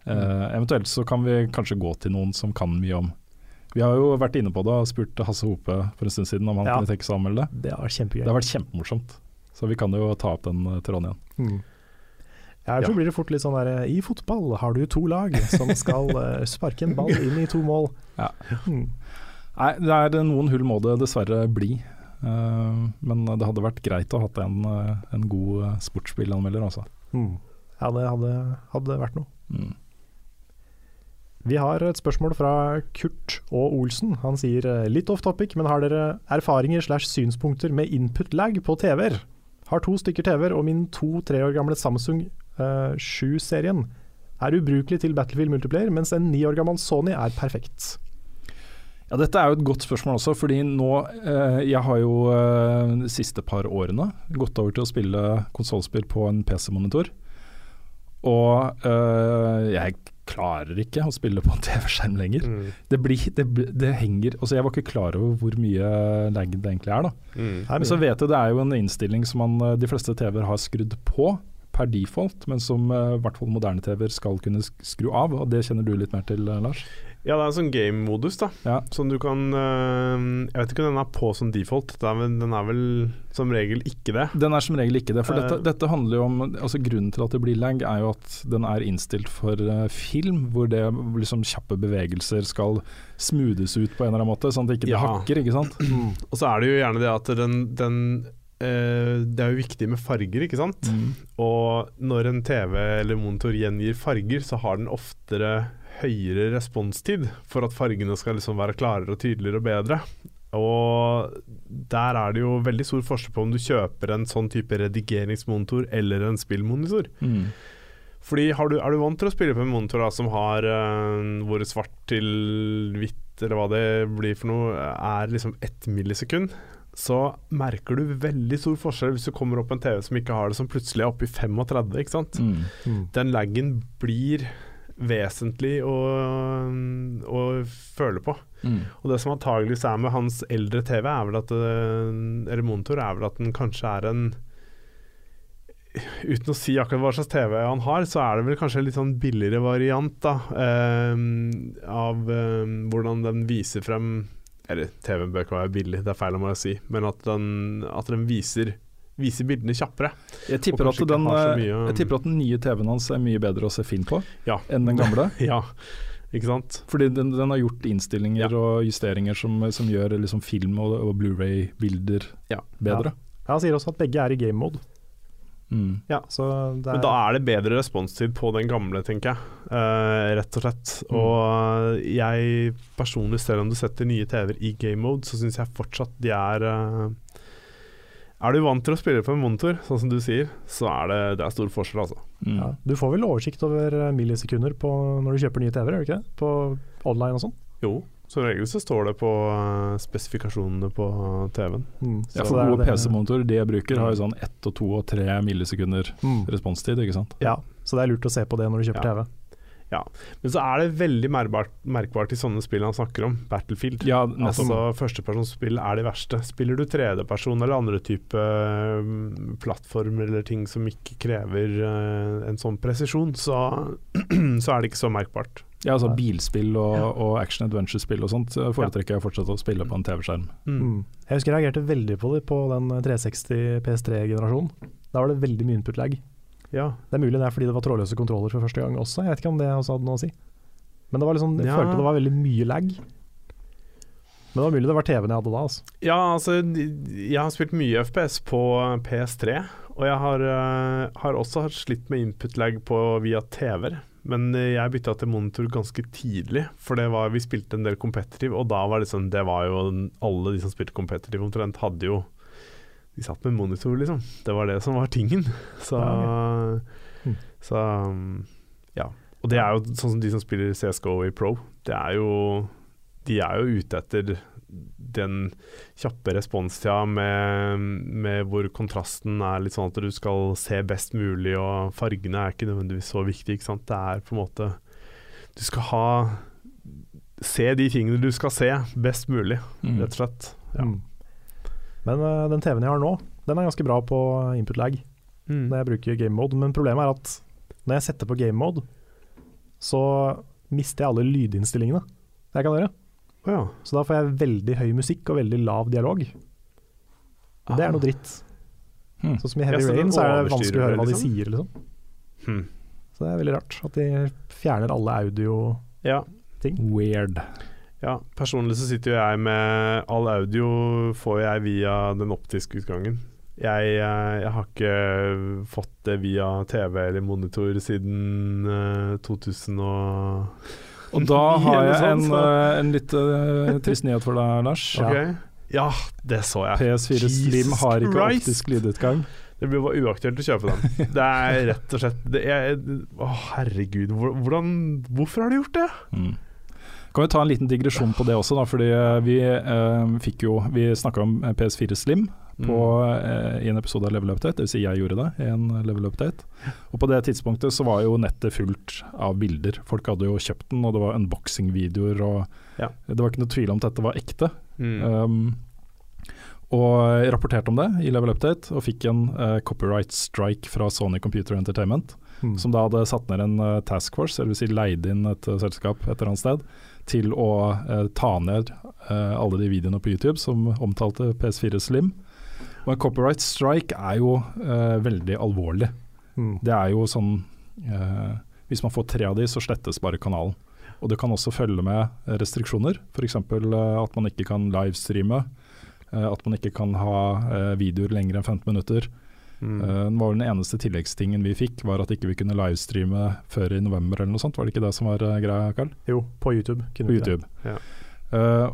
Uh, eventuelt så kan vi kanskje gå til noen som kan mye om Vi har jo vært inne på det og spurt Hasse Hope for en stund siden om han Ja. kunne tenke seg å anmelde det. Det har vært kjempegøy. Det har vært kjempemorsomt. Så vi kan jo ta opp den eh, tråden igjen. Mm. Ja, så Ja. blir det fort litt sånn der I fotball har du to lag som skal eh, sparke en ball inn i to mål. Ja. Mm. Nei, det er noen hull må det dessverre bli. Uh, men det hadde vært greit å ha hatt en, eh, en god eh, sportsspillanmelder, altså. Mm. Ja, det hadde, hadde vært noe. Mm. Vi har et spørsmål fra Kurt og Olsen. Han sier eh, litt off topic, men har dere erfaringer slash synspunkter med input lag på TV-er? Har to stykker TV-er, og min to-tre år gamle Samsung uh, 7-serien er ubrukelig til Battlefield multiplayer, mens en ni år gammel Sony er perfekt. Ja, Dette er jo et godt spørsmål også, fordi nå eh, Jeg har jo eh, de siste par årene gått over til å spille konsollspill på en PC-monitor. Og eh, jeg klarer ikke å spille på en TV-skjerm lenger. Mm. Det, blir, det, det henger Altså Jeg var ikke klar over hvor mye lag det egentlig er, da. Mm. Men så vet jeg det er jo en innstilling som man, eh, de fleste TV-er har skrudd på per default, men som eh, i hvert fall moderne TV-er skal kunne skru av. Og det kjenner du litt mer til, eh, Lars? Ja, det er en sånn game-modus, da. Ja. Som du kan øh, Jeg vet ikke om den er på som default. Er den er vel som regel ikke det. Den er som regel ikke det. For dette, Eh. dette handler jo om altså Grunnen til at det blir lag, er jo at den er innstilt for eh, film, hvor det liksom kjappe bevegelser skal smoothes ut på en eller annen måte, sånn at det ikke Ja. hakker, ikke sant. (clears throat) Og så er det jo gjerne det at den, den Det er jo viktig med farger, ikke sant. Og når en TV eller monitor gjengir farger, så har den oftere høyere responstid for at fargene skal liksom være klarere og tydeligere og bedre. Og der er det jo veldig stor forskjell på om du kjøper en sånn type redigeringsmonitor eller en spillmonitor. Mm. Fordi har du, Er du vant til å spille på en monitor da, som har uh, hvor svart til hvitt, eller hva det blir for noe, er liksom ett millisekund, så merker du veldig stor forskjell hvis du kommer opp en TV som ikke har det, som plutselig er oppe i 35. ikke sant? Mm. Mm. Den laggen blir vesentlig å, å føle på. Mm. Og det som antageligvis er med hans eldre TV, er vel at øh, Eller monitor, er vel at den kanskje er en Uten å si akkurat hva slags TV han har, så er det vel kanskje en litt sånn billigere variant da, um, av um, hvordan den viser frem Eller TV-en bør ikke være billig, det er feil om å si, men at den, at den viser, viser bildene kjappere. Jeg, tipper at den, eh, mye- jeg tipper at den nye TV-en hans er mye bedre å se film på Ja. enn den gamle. (laughs) Ja, ikke sant? Fordi den, den har gjort innstillinger Ja. og justeringer som, som gjør liksom film og, og Blu-ray-bilder Ja. bedre. Han sier også at begge er i game mode. Mm. Ja. Så det er, Men da er det bedre responstid på den gamle, tenker jeg. Uh, rett og slett. Mm. Og jeg personlig, selv om du setter nye TV-er i game mode, så syns jeg fortsatt de er eh, Er du vant til å spille på en monitor, sånn som du sier, så er det, det er stor forskjell, altså. Mm. ja. Du får vel oversikt over eh, millisekunder på, når du kjøper nye TV-er, gjør du ikke det? På online og sånn? Jo, som regel så står det på eh, spesifikasjonene på TV-en. Mm. Ja, for gode PC-monitorer de jeg bruker, har jo sånn ett og to og tre millisekunder Mm. responstid, ikke sant. Ja, så det er lurt å se på det når du kjøper Ja. TV. Men så er det veldig merkbart, merkbart i sånne spill han snakker om, Battlefield. Ja. Altså Førstepersonsspill er de verste. Spiller du tredjeperson eller andre type mm, plattformer eller ting som ikke krever eh, en sånn presisjon, så, (clears throat) så er det ikke så merkbart. Ja, altså bilspill og, og action adventure-spill og sånt foretrekker jeg fortsatt å spille på en TV-skjerm. Mm. Jeg husker jeg reagerte veldig på det på den 360 PS3-generasjonen. Da var det veldig mye input-lag. Ja. Det er mulig det er fordi det var trådløse kontroller for første gang også, jeg vet ikke om det også hadde noe å si. Men det var liksom, jeg Ja. følte det var veldig mye lag. Men det var mulig det var TV-en jeg hadde da. Altså. Ja, altså Jeg har spilt mye FPS på PS3, og jeg har, eh, har også slitt med input-lag via TV-er. Men eh, jeg bytta til monitor ganske tidlig, for det var, vi spilte en del competitive, og da var det sånn Det var jo Alle de som spilte competitive omtrent, hadde jo De satt med monitor, liksom. Det var det som var tingen. (laughs) Så Ja, Mm. Så um, ja. Og det er jo sånn som de som spiller CSGO i Pro. Det er jo De er jo ute etter den kjappe responstida med, med hvor kontrasten er litt sånn at du skal se best mulig, og fargene er ikke nødvendigvis så viktig. Ikke sant? Det er på en måte Du skal ha Se de tingene du skal se, best mulig, Mm. rett og slett. Ja. Mm. Men uh, den TV-en jeg har nå, den er ganske bra på input lag Mm. når jeg bruker game mode. Men problemet er at når jeg setter på game mode, så mister jeg alle lydinnstillingene jeg kan gjøre. Oh, ja. Så da får jeg veldig høy musikk og veldig lav dialog. Ah. det er noe dritt. Hmm. Sånn som i Heavy Rain, så er det vanskelig å høre hva de liksom? sier, liksom. Hmm. Så det er veldig rart at de fjerner alle audio-ting. ja. Weird. Ja, personlig så sitter jo jeg med All audio får jeg via den optiske utgangen. Jeg, eh, jeg har ikke fått det via TV eller monitor siden eh, 2000 og (laughs) Og da har jeg sånn, en, eh, en litt eh, trist nyhet for deg, Lars. (laughs) Okay. Ja, det så jeg. PS4 Slim har ikke Christ. optisk lydutgang. Det blir bare uaktuelt å kjøpe den. (laughs) Det er rett og slett det er, Å, herregud. Hvordan Hvorfor har de gjort det? Mm. Kan vi ta en liten digresjon på det også, da, fordi eh, vi eh, fikk jo Vi snakka om eh, PS4 Slim på, eh, i en episode av Level Update, dvs. Si jeg gjorde det i en Level Update. Og på det tidspunktet så var jo nettet fullt av bilder. Folk hadde jo kjøpt den, og det var unboxing-videoer, og Ja. det var ikke noe tvil om at dette var ekte. Mm. Um, og rapporterte om det i Level Update, og fikk en uh, copyright strike fra Sony Computer Entertainment, Mm. som da hadde satt ned en uh, task force, eller vil si leid inn et uh, selskap et eller annet sted, til å eh, ta ned eh, alle de videoene på YouTube som omtalte PS4 Slim. Og en copyright strike er jo eh, veldig alvorlig. Mm. Det er jo sånn eh, Hvis man får tre av de, så slettes bare kanalen. Og det kan også følge med restriksjoner, f.eks. Uh, at man ikke kan livestreame. eh, at man ikke kan ha eh, videoer lenger enn 15 minutter. Mm. Uh, den var vel Den eneste tilleggstingen vi fikk, var at ikke vi kunne livestreame før i november eller noe sånt. Var det ikke det som var uh, greia, Karl? Jo, på YouTube. På. YouTube. Ja. Uh,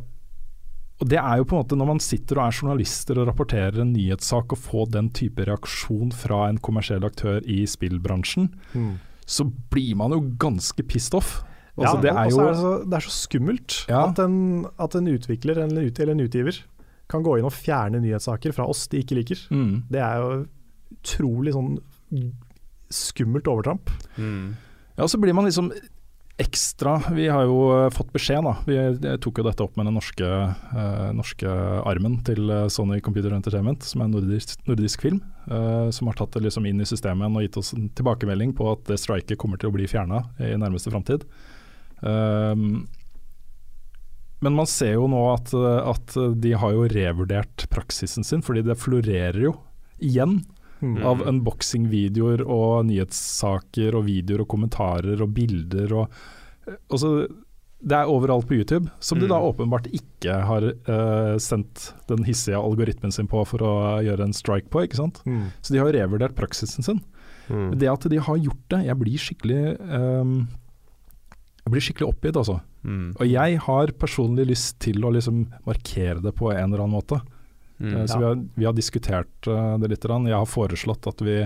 og det er jo på en måte Når man sitter og er journalister og rapporterer en nyhetssak og får den type reaksjon fra en kommersiell aktør i spillbransjen, Mm. så blir man jo ganske pissed off. Altså, ja, det er jo er det, så, det er så skummelt Ja. at, en, at en utvikler eller en, ut, eller en utgiver kan gå inn og fjerne nyhetssaker fra oss de ikke liker. mm. Det er jo utrolig sånn skummelt overtramp. Mm. Ja, så blir man liksom ekstra Vi har jo eh, fått beskjed, da. Vi eh, tok jo dette opp med den norske, eh, norske armen til eh, Sony Computer Entertainment, som er en nordisk, nordisk film. eh, som har tatt det liksom inn i systemet og gitt oss en tilbakemelding på at det striket kommer til å bli fjerna i nærmeste framtid. Um, men man ser jo nå at, eh, at de har jo revurdert praksisen sin, fordi det florerer jo igjen Mm. av unboxing-videoer og nyhetssaker og videoer og kommentarer og bilder og og så- Det er overalt på YouTube, som de Mm. da åpenbart ikke har uh, sendt den hissige algoritmen sin på for å gjøre en strike på, ikke sant. Mm. Så de har revurdert praksisen sin. Mm. Det at de har gjort det, jeg blir skikkelig um, Jeg blir skikkelig oppgitt, altså. Mm. Og jeg har personlig lyst til å liksom markere det på en eller annen måte. Mm. Eh, Så Ja. vi, har, vi har diskutert eh, det litt. Jeg har foreslått at vi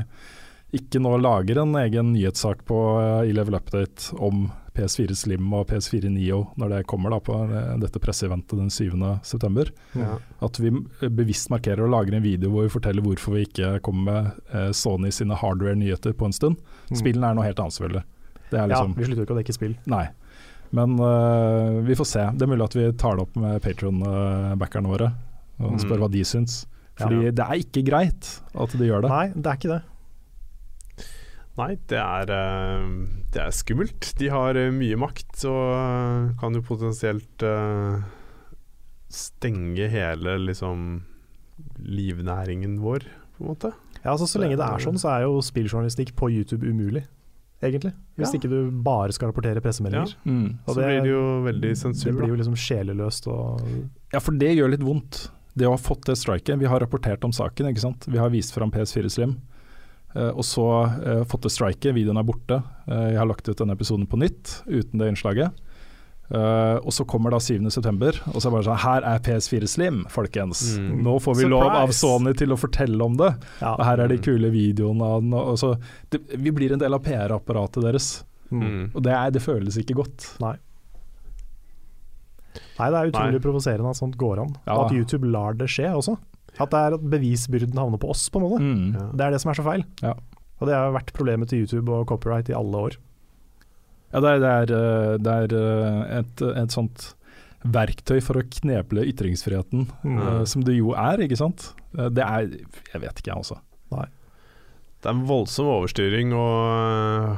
ikke nå lager en egen nyhetssak på eh, i Level Update om PS4 Slim og PS4 Neo når det kommer da på eh, dette presseeventet den 7. september. Ja. At vi eh, bevisst markerer og lager en video hvor vi forteller hvorfor vi ikke kommer med eh, Sony sine hardware-nyheter på en stund. Mm. Spillene er noe helt annet, selvfølgelig. Det er Ja, liksom, vi slutter ikke å dekke spill. Nei. Men uh, vi får se. Det er mulig at vi tar det opp med Patron-backerne våre og Mm. spør hva de syns. Fordi Ja. det er ikke greit at de gjør det. Nei, det er ikke det. Nei, det er, eh, det er skummelt. De har eh, mye makt og eh, kan jo potensielt stenge hele liksom livnæringen vår, på en måte. Ja, altså Så lenge det er sånn, så er jo spilljournalistikk på YouTube umulig. egentlig. Hvis Ja. ikke du bare skal rapportere pressemeldinger. Mm. Og Så blir det jo veldig sensur. Det blir jo liksom sjeleløst og Ja, for det gjør litt vondt. Det å ha fått det striket. Vi har rapportert om saken, ikke sant. Vi har vist fram PS4 Slim. Uh, og så uh, fått det striket, videoen er borte. Uh, jeg har lagt ut denne episoden på nytt uten det innslaget. Og så kommer da 7.9, og så er det bare sånn Her er PS4 Slim, folkens. Mm. Nå får vi lov av Sony til å fortelle om det. ja. Og her er de kule videoene av den. Og så, det, vi blir en del av PR-apparatet deres, Mm. Mm. og det, er, det føles ikke godt. Nei, det er utrolig Nei. provoserende at sånt går an. Ja. Og at YouTube lar det skje også. At det er at bevisbyrden havner på oss, på en måte. Mm. Ja. Det er det som er så feil. Ja. Og det har vært problemet til YouTube og copyright i alle år. Ja, det er, det er, eh, det er eh, et, et sånt verktøy for å kneble ytringsfriheten, Mm. uh, som det jo er, ikke sant. Det er Jeg vet ikke, jeg også. Nei. Det er en voldsom overstyring og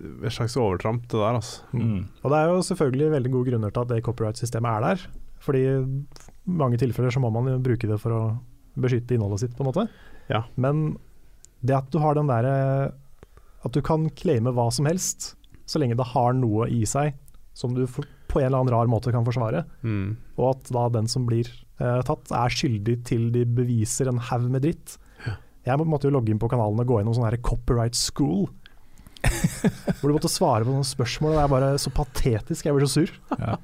et slags overtramp, det der, altså. Mm. Og det er jo selvfølgelig veldig gode grunner til at det copyright-systemet er der. Fordi i mange tilfeller så må man jo bruke det for å beskytte innholdet sitt, på en måte. Ja. Men det at du har den derre At du kan claime hva som helst, så lenge det har noe i seg som du for, på en eller annen rar måte kan forsvare, Mm. og at da den som blir eh, tatt, er skyldig til de beviser en haug med dritt. Jeg må- måtte jo logge inn på kanalen og gå gjennom sånn her copyright school. (laughs) Hvor du måtte svare på noen spørsmål, og det er bare så patetisk. Jeg blir så sur. Ja.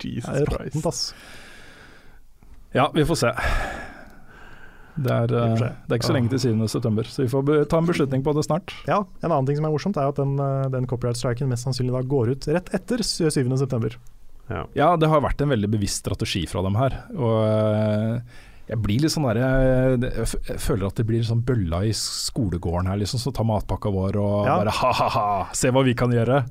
Det er råttent, ass. ja, vi får se. Det er, se. det er ikke så lenge til 7. september, så vi får ta en beslutning på det snart. Ja, En annen ting som er morsomt, er at den, eh, den copyright-striken mest sannsynlig da går ut rett etter 7.9. Ja. Ja, det har vært en veldig bevisst strategi fra dem her. Og eh, jeg blir litt sånn der, jeg, jeg føler at det blir sånn bølla i skolegården her, liksom, som tar matpakka vår og Ja. bare ha-ha-ha, se hva vi kan gjøre.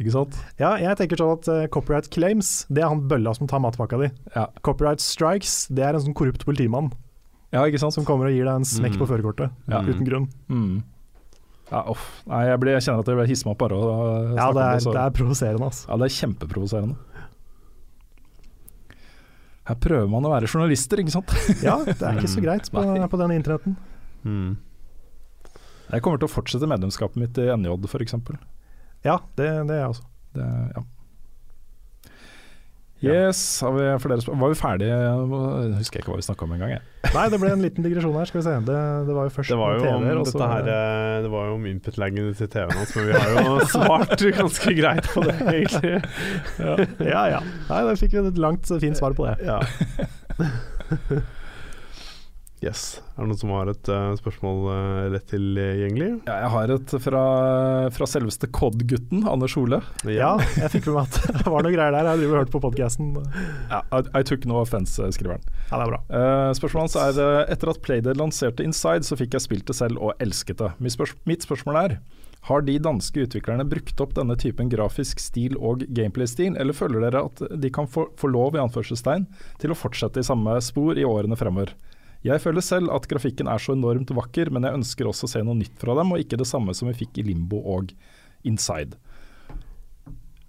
Ikke sant? Ja, jeg tenker sånn at uh, copyright claims, det er han bølla som tar matpakka di. Ja, Copyright strikes, det er en sånn korrupt politimann ja ikke sant? som kommer og gir deg en smekk Mm. på førerkortet Ja. uten grunn. Mm. Ja. Nei, jeg, blir, jeg kjenner at jeg blir hisser meg opp bare av å Ja, snakke det om det. Så. det er provoserende, altså. Ja, det er kjempeprovoserende. Her prøver man å være journalister, ikke sant? (laughs) Ja, det er ikke så greit på, på den internetten. Mm. Jeg kommer til å fortsette medlemskapet mitt i NJ, f.eks. Ja, det, det er jeg også. Det, ja. Yes, har vi flere spørsmål? Var vi ferdige? Jeg husker ikke hva vi snakka om engang. Nei, det ble en liten digresjon her, skal vi se. Det, det var jo først Det var jo TV-er, og dette her eh, Det var jo om input-laggen til TV-en hans, men vi har jo (laughs) svart ganske greit på det, egentlig. Ja ja. Nei, da fikk vi et langt, fint svar på det. Ja. (laughs) Yes. Er det noen som har et uh, spørsmål uh, lett tilgjengelig? Ja, jeg har et fra, fra selveste Cod-gutten, Anders Hole. Ja, jeg fikk med meg at (laughs) det var noe greier der. Jeg driver og hørte på podkasten. Ja, I, I took no offense, skriver han. Ja, det er bra. Uh, spørsmålet hans er eh, Etter at Playdead lanserte Inside, så fikk jeg spilt det selv og elsket det. Mitt, spørs mitt spørsmål er har de danske utviklerne brukt opp denne typen grafisk stil og gameplay-stil, eller føler dere at de kan få, få lov i anførselstegn til å fortsette i samme spor i årene fremover? Jeg føler selv at grafikken er så enormt vakker, men jeg ønsker også å se noe nytt fra dem, og ikke det samme som vi fikk i Limbo og Inside.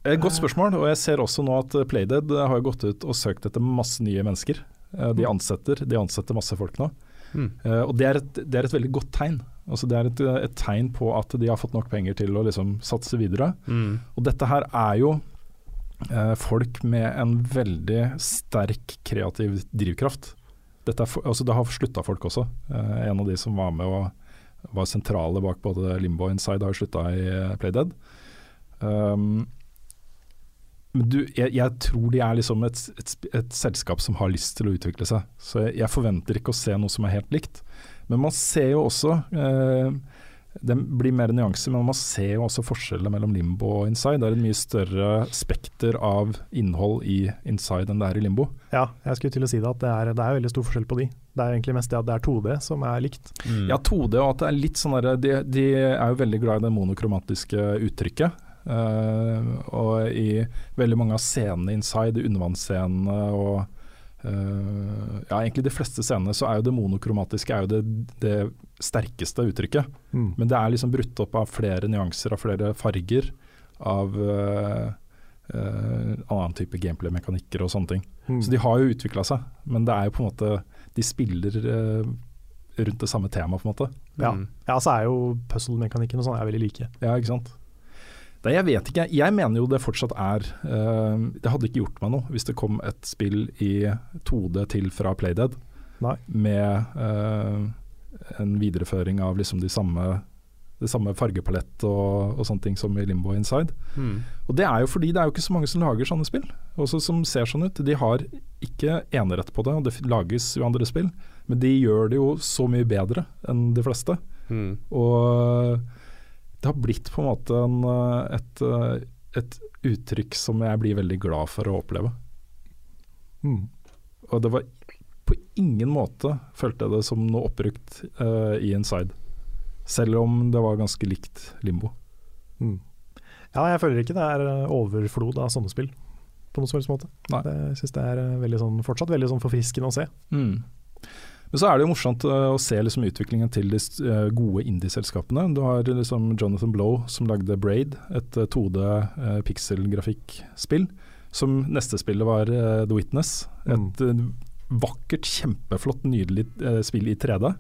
Et godt spørsmål, og jeg ser også nå at Playdead har gått ut og søkt etter masse nye mennesker. Eh, De ansetter, de ansetter masse folk nå. Mm. Eh, og det er, et, det er et veldig godt tegn. Altså det er et, et tegn på at de har fått nok penger til å liksom satse videre. Mm. Og dette her er jo eh, folk med en veldig sterk kreativ drivkraft. For- altså det har slutta folk også. Eh, en av de som var med og var sentrale bak både Limbo og Inside, har slutta i eh, Playdead. Um, du, jeg, jeg tror de er liksom et, et, et selskap som har lyst til å utvikle seg. Så jeg, jeg forventer ikke å se noe som er helt likt. Men man ser jo også eh, Det blir mer nyanser, men man ser jo også forskjellene mellom Limbo og Inside. Det er et mye større spekter av innhold i Inside enn det er i Limbo. Ja, jeg skulle til å si det at det er, det er veldig stor forskjell på de. Det er egentlig mest det at det er 2D som er likt. Mm. Ja, 2D og at det er litt sånn derre de, de er jo veldig glad i det monokromatiske uttrykket. Uh, og i veldig mange av scenene inside, undervannsscenene og eh, Ja, egentlig de fleste scenene så er jo det monokromatiske er jo det, det sterkeste uttrykket. Mm. Men det er liksom brutt opp av flere nyanser, av flere farger, av uh, uh, annen type gameplay-mekanikker og sånne ting. Mm. Så de har jo utvikla seg, men det er jo på en måte De spiller rundt det samme temaet, på en måte. ja. Mm. ja, så er jo puzzle-mekanikken og sånn er veldig like. Ja, ikke sant. Nei, jeg vet ikke. Jeg mener jo det fortsatt er uh, Det hadde ikke gjort meg noe hvis det kom et spill i 2D til fra Playdead Nei. med uh, en videreføring av liksom de samme det samme fargepalett og, og sånne ting som i Limbo Inside. Mm. Og Det er jo fordi det er jo ikke så mange som lager sånne spill, også som ser sånn ut. De har ikke enerett på det, og det lages jo andre spill, men de gjør det jo så mye bedre enn de fleste. Mm. Og det har blitt på en måte en, eh, et, eh, et uttrykk som jeg blir veldig glad for å oppleve. Mm. Og det var på ingen måte følte jeg det som noe oppbrukt uh, i Inside. Selv om det var ganske likt Limbo. Mm. Ja, jeg føler ikke det er overflod av sånne spill på noen som helst måte. Nei. Det, jeg synes det er veldig sånn, fortsatt veldig sånn forfriskende å se. Mm. Men så er det jo morsomt eh, å se liksom utviklingen til de eh, gode indie-selskapene. Du har liksom Jonathan Blow som lagde Braid, et eh, 2D uh, pikselgrafikkspill. Som neste spillet var eh, The Witness. Et mm. vakkert, kjempeflott, nydelig eh, spill i 3D.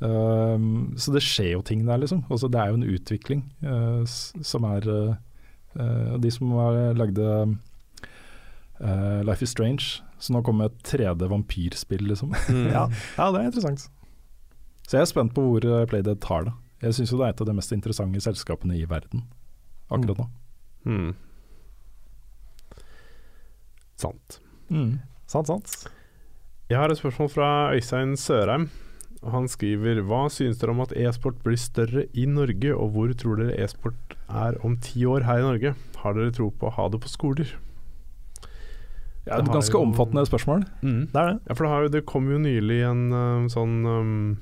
Um, så det skjer jo ting der, liksom. Også det er jo en utvikling uh, som er eh, eh, De som lagde uh, Life is Strange, så nå kommer et 3D vampyrspill, liksom. (laughs) Ja, ja, det er interessant. Så jeg er spent på hvor eh, Playdead tar det. Jeg syns jo det er et av de mest interessante selskapene i verden akkurat nå. Mm. Sant. Mm. Sant, sant. Jeg har et spørsmål fra Øystein Sørheim. Han skriver Hva synes dere om at e-sport blir større i Norge, og hvor tror dere e-sport er om ti år her i Norge? Har dere tro på å ha det på skoler? Ja, Det et ganske jo- omfattende spørsmål. Det er det. Ja, for det, har jo, det kom jo nylig en eh, sånn um,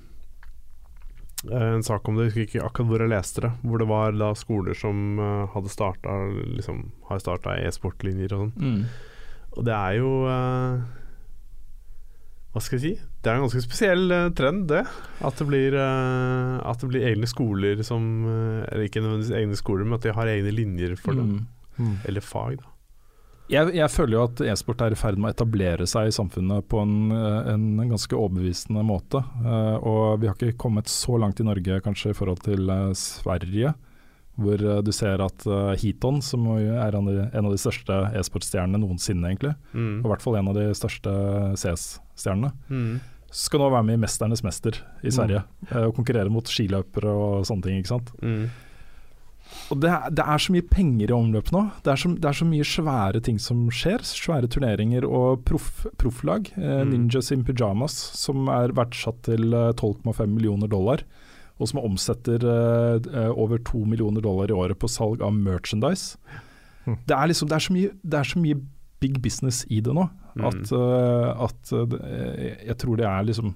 En sak om det, jeg husker ikke akkurat hvor jeg leste det. Hvor det var da skoler som uh, hadde starta liksom, Har starta e-sportlinjer og sånn. Mm. Og det er jo uh, Hva skal jeg si? Det er en ganske spesiell uh, trend, det. At det blir At det blir egne skoler som Eller ikke nødvendigvis egne skoler, men at de har egne linjer for det. Mm. Mm. Eller fag, da. Jeg, jeg føler jo at e-sport er i ferd med å etablere seg i samfunnet på en, eh, en ganske overbevisende måte. Eh, og vi har ikke kommet så langt i Norge kanskje i forhold til eh, Sverige, hvor du ser at Heaton, som er en av de, største e-sportstjernene noensinne, egentlig, Mm. og i hvert fall en av de største CS-stjernene, Mm. skal nå være med i 'Mesternes mester' i Sverige. eh, og konkurrere mot skiløpere og sånne ting. ikke sant? Mm. Og det, er- det er så mye penger i omløp nå. Det er, så, det er så mye svære ting som skjer. Svære turneringer og profflag. profflag. Eh, Mm. Ninjas in pyjamas, som er verdsatt til eh, 12,5 millioner dollar. Og som omsetter eh, eh, over 2 millioner dollar i året på salg av merchandise. Mm. Det, er liksom, det, er så mye, det er så mye big business i det nå, Mm. at, eh, at uh, jeg tror det er liksom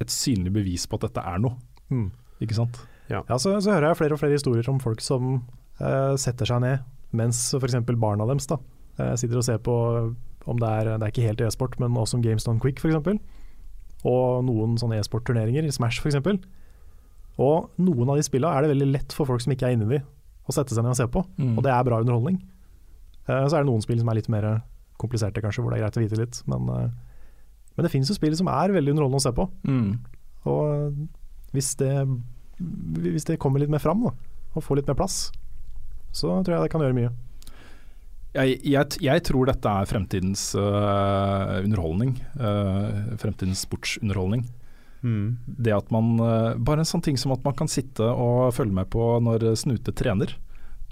et synlig bevis på at dette er noe. Mm. Ikke sant? Ja, så, så hører jeg flere og flere historier om folk som uh, setter seg ned mens f.eks. barna deres da, uh, sitter og ser på om det er, det er ikke helt e-sport, men også om Games Done Quick f.eks. Og noen sånne e-sportturneringer, Smash f.eks. Og noen av de spillene er det veldig lett for folk som ikke er inni de, å sette seg ned og se på. Mm. Og det er bra underholdning. Uh, så er det noen spill som er litt mer kompliserte, kanskje, hvor det er greit å vite litt. Men, uh, men det finnes jo spill som er veldig underholdende å se på. Mm. Og hvis det, hvis det kommer litt mer fram, da, og får litt mer plass, så tror jeg det kan gjøre mye. Jeg, jeg, jeg tror dette er fremtidens uh, underholdning. Uh, fremtidens sportsunderholdning. Mm. Det at man uh, Bare en sånn ting som at man kan sitte og følge med på når Snute trener.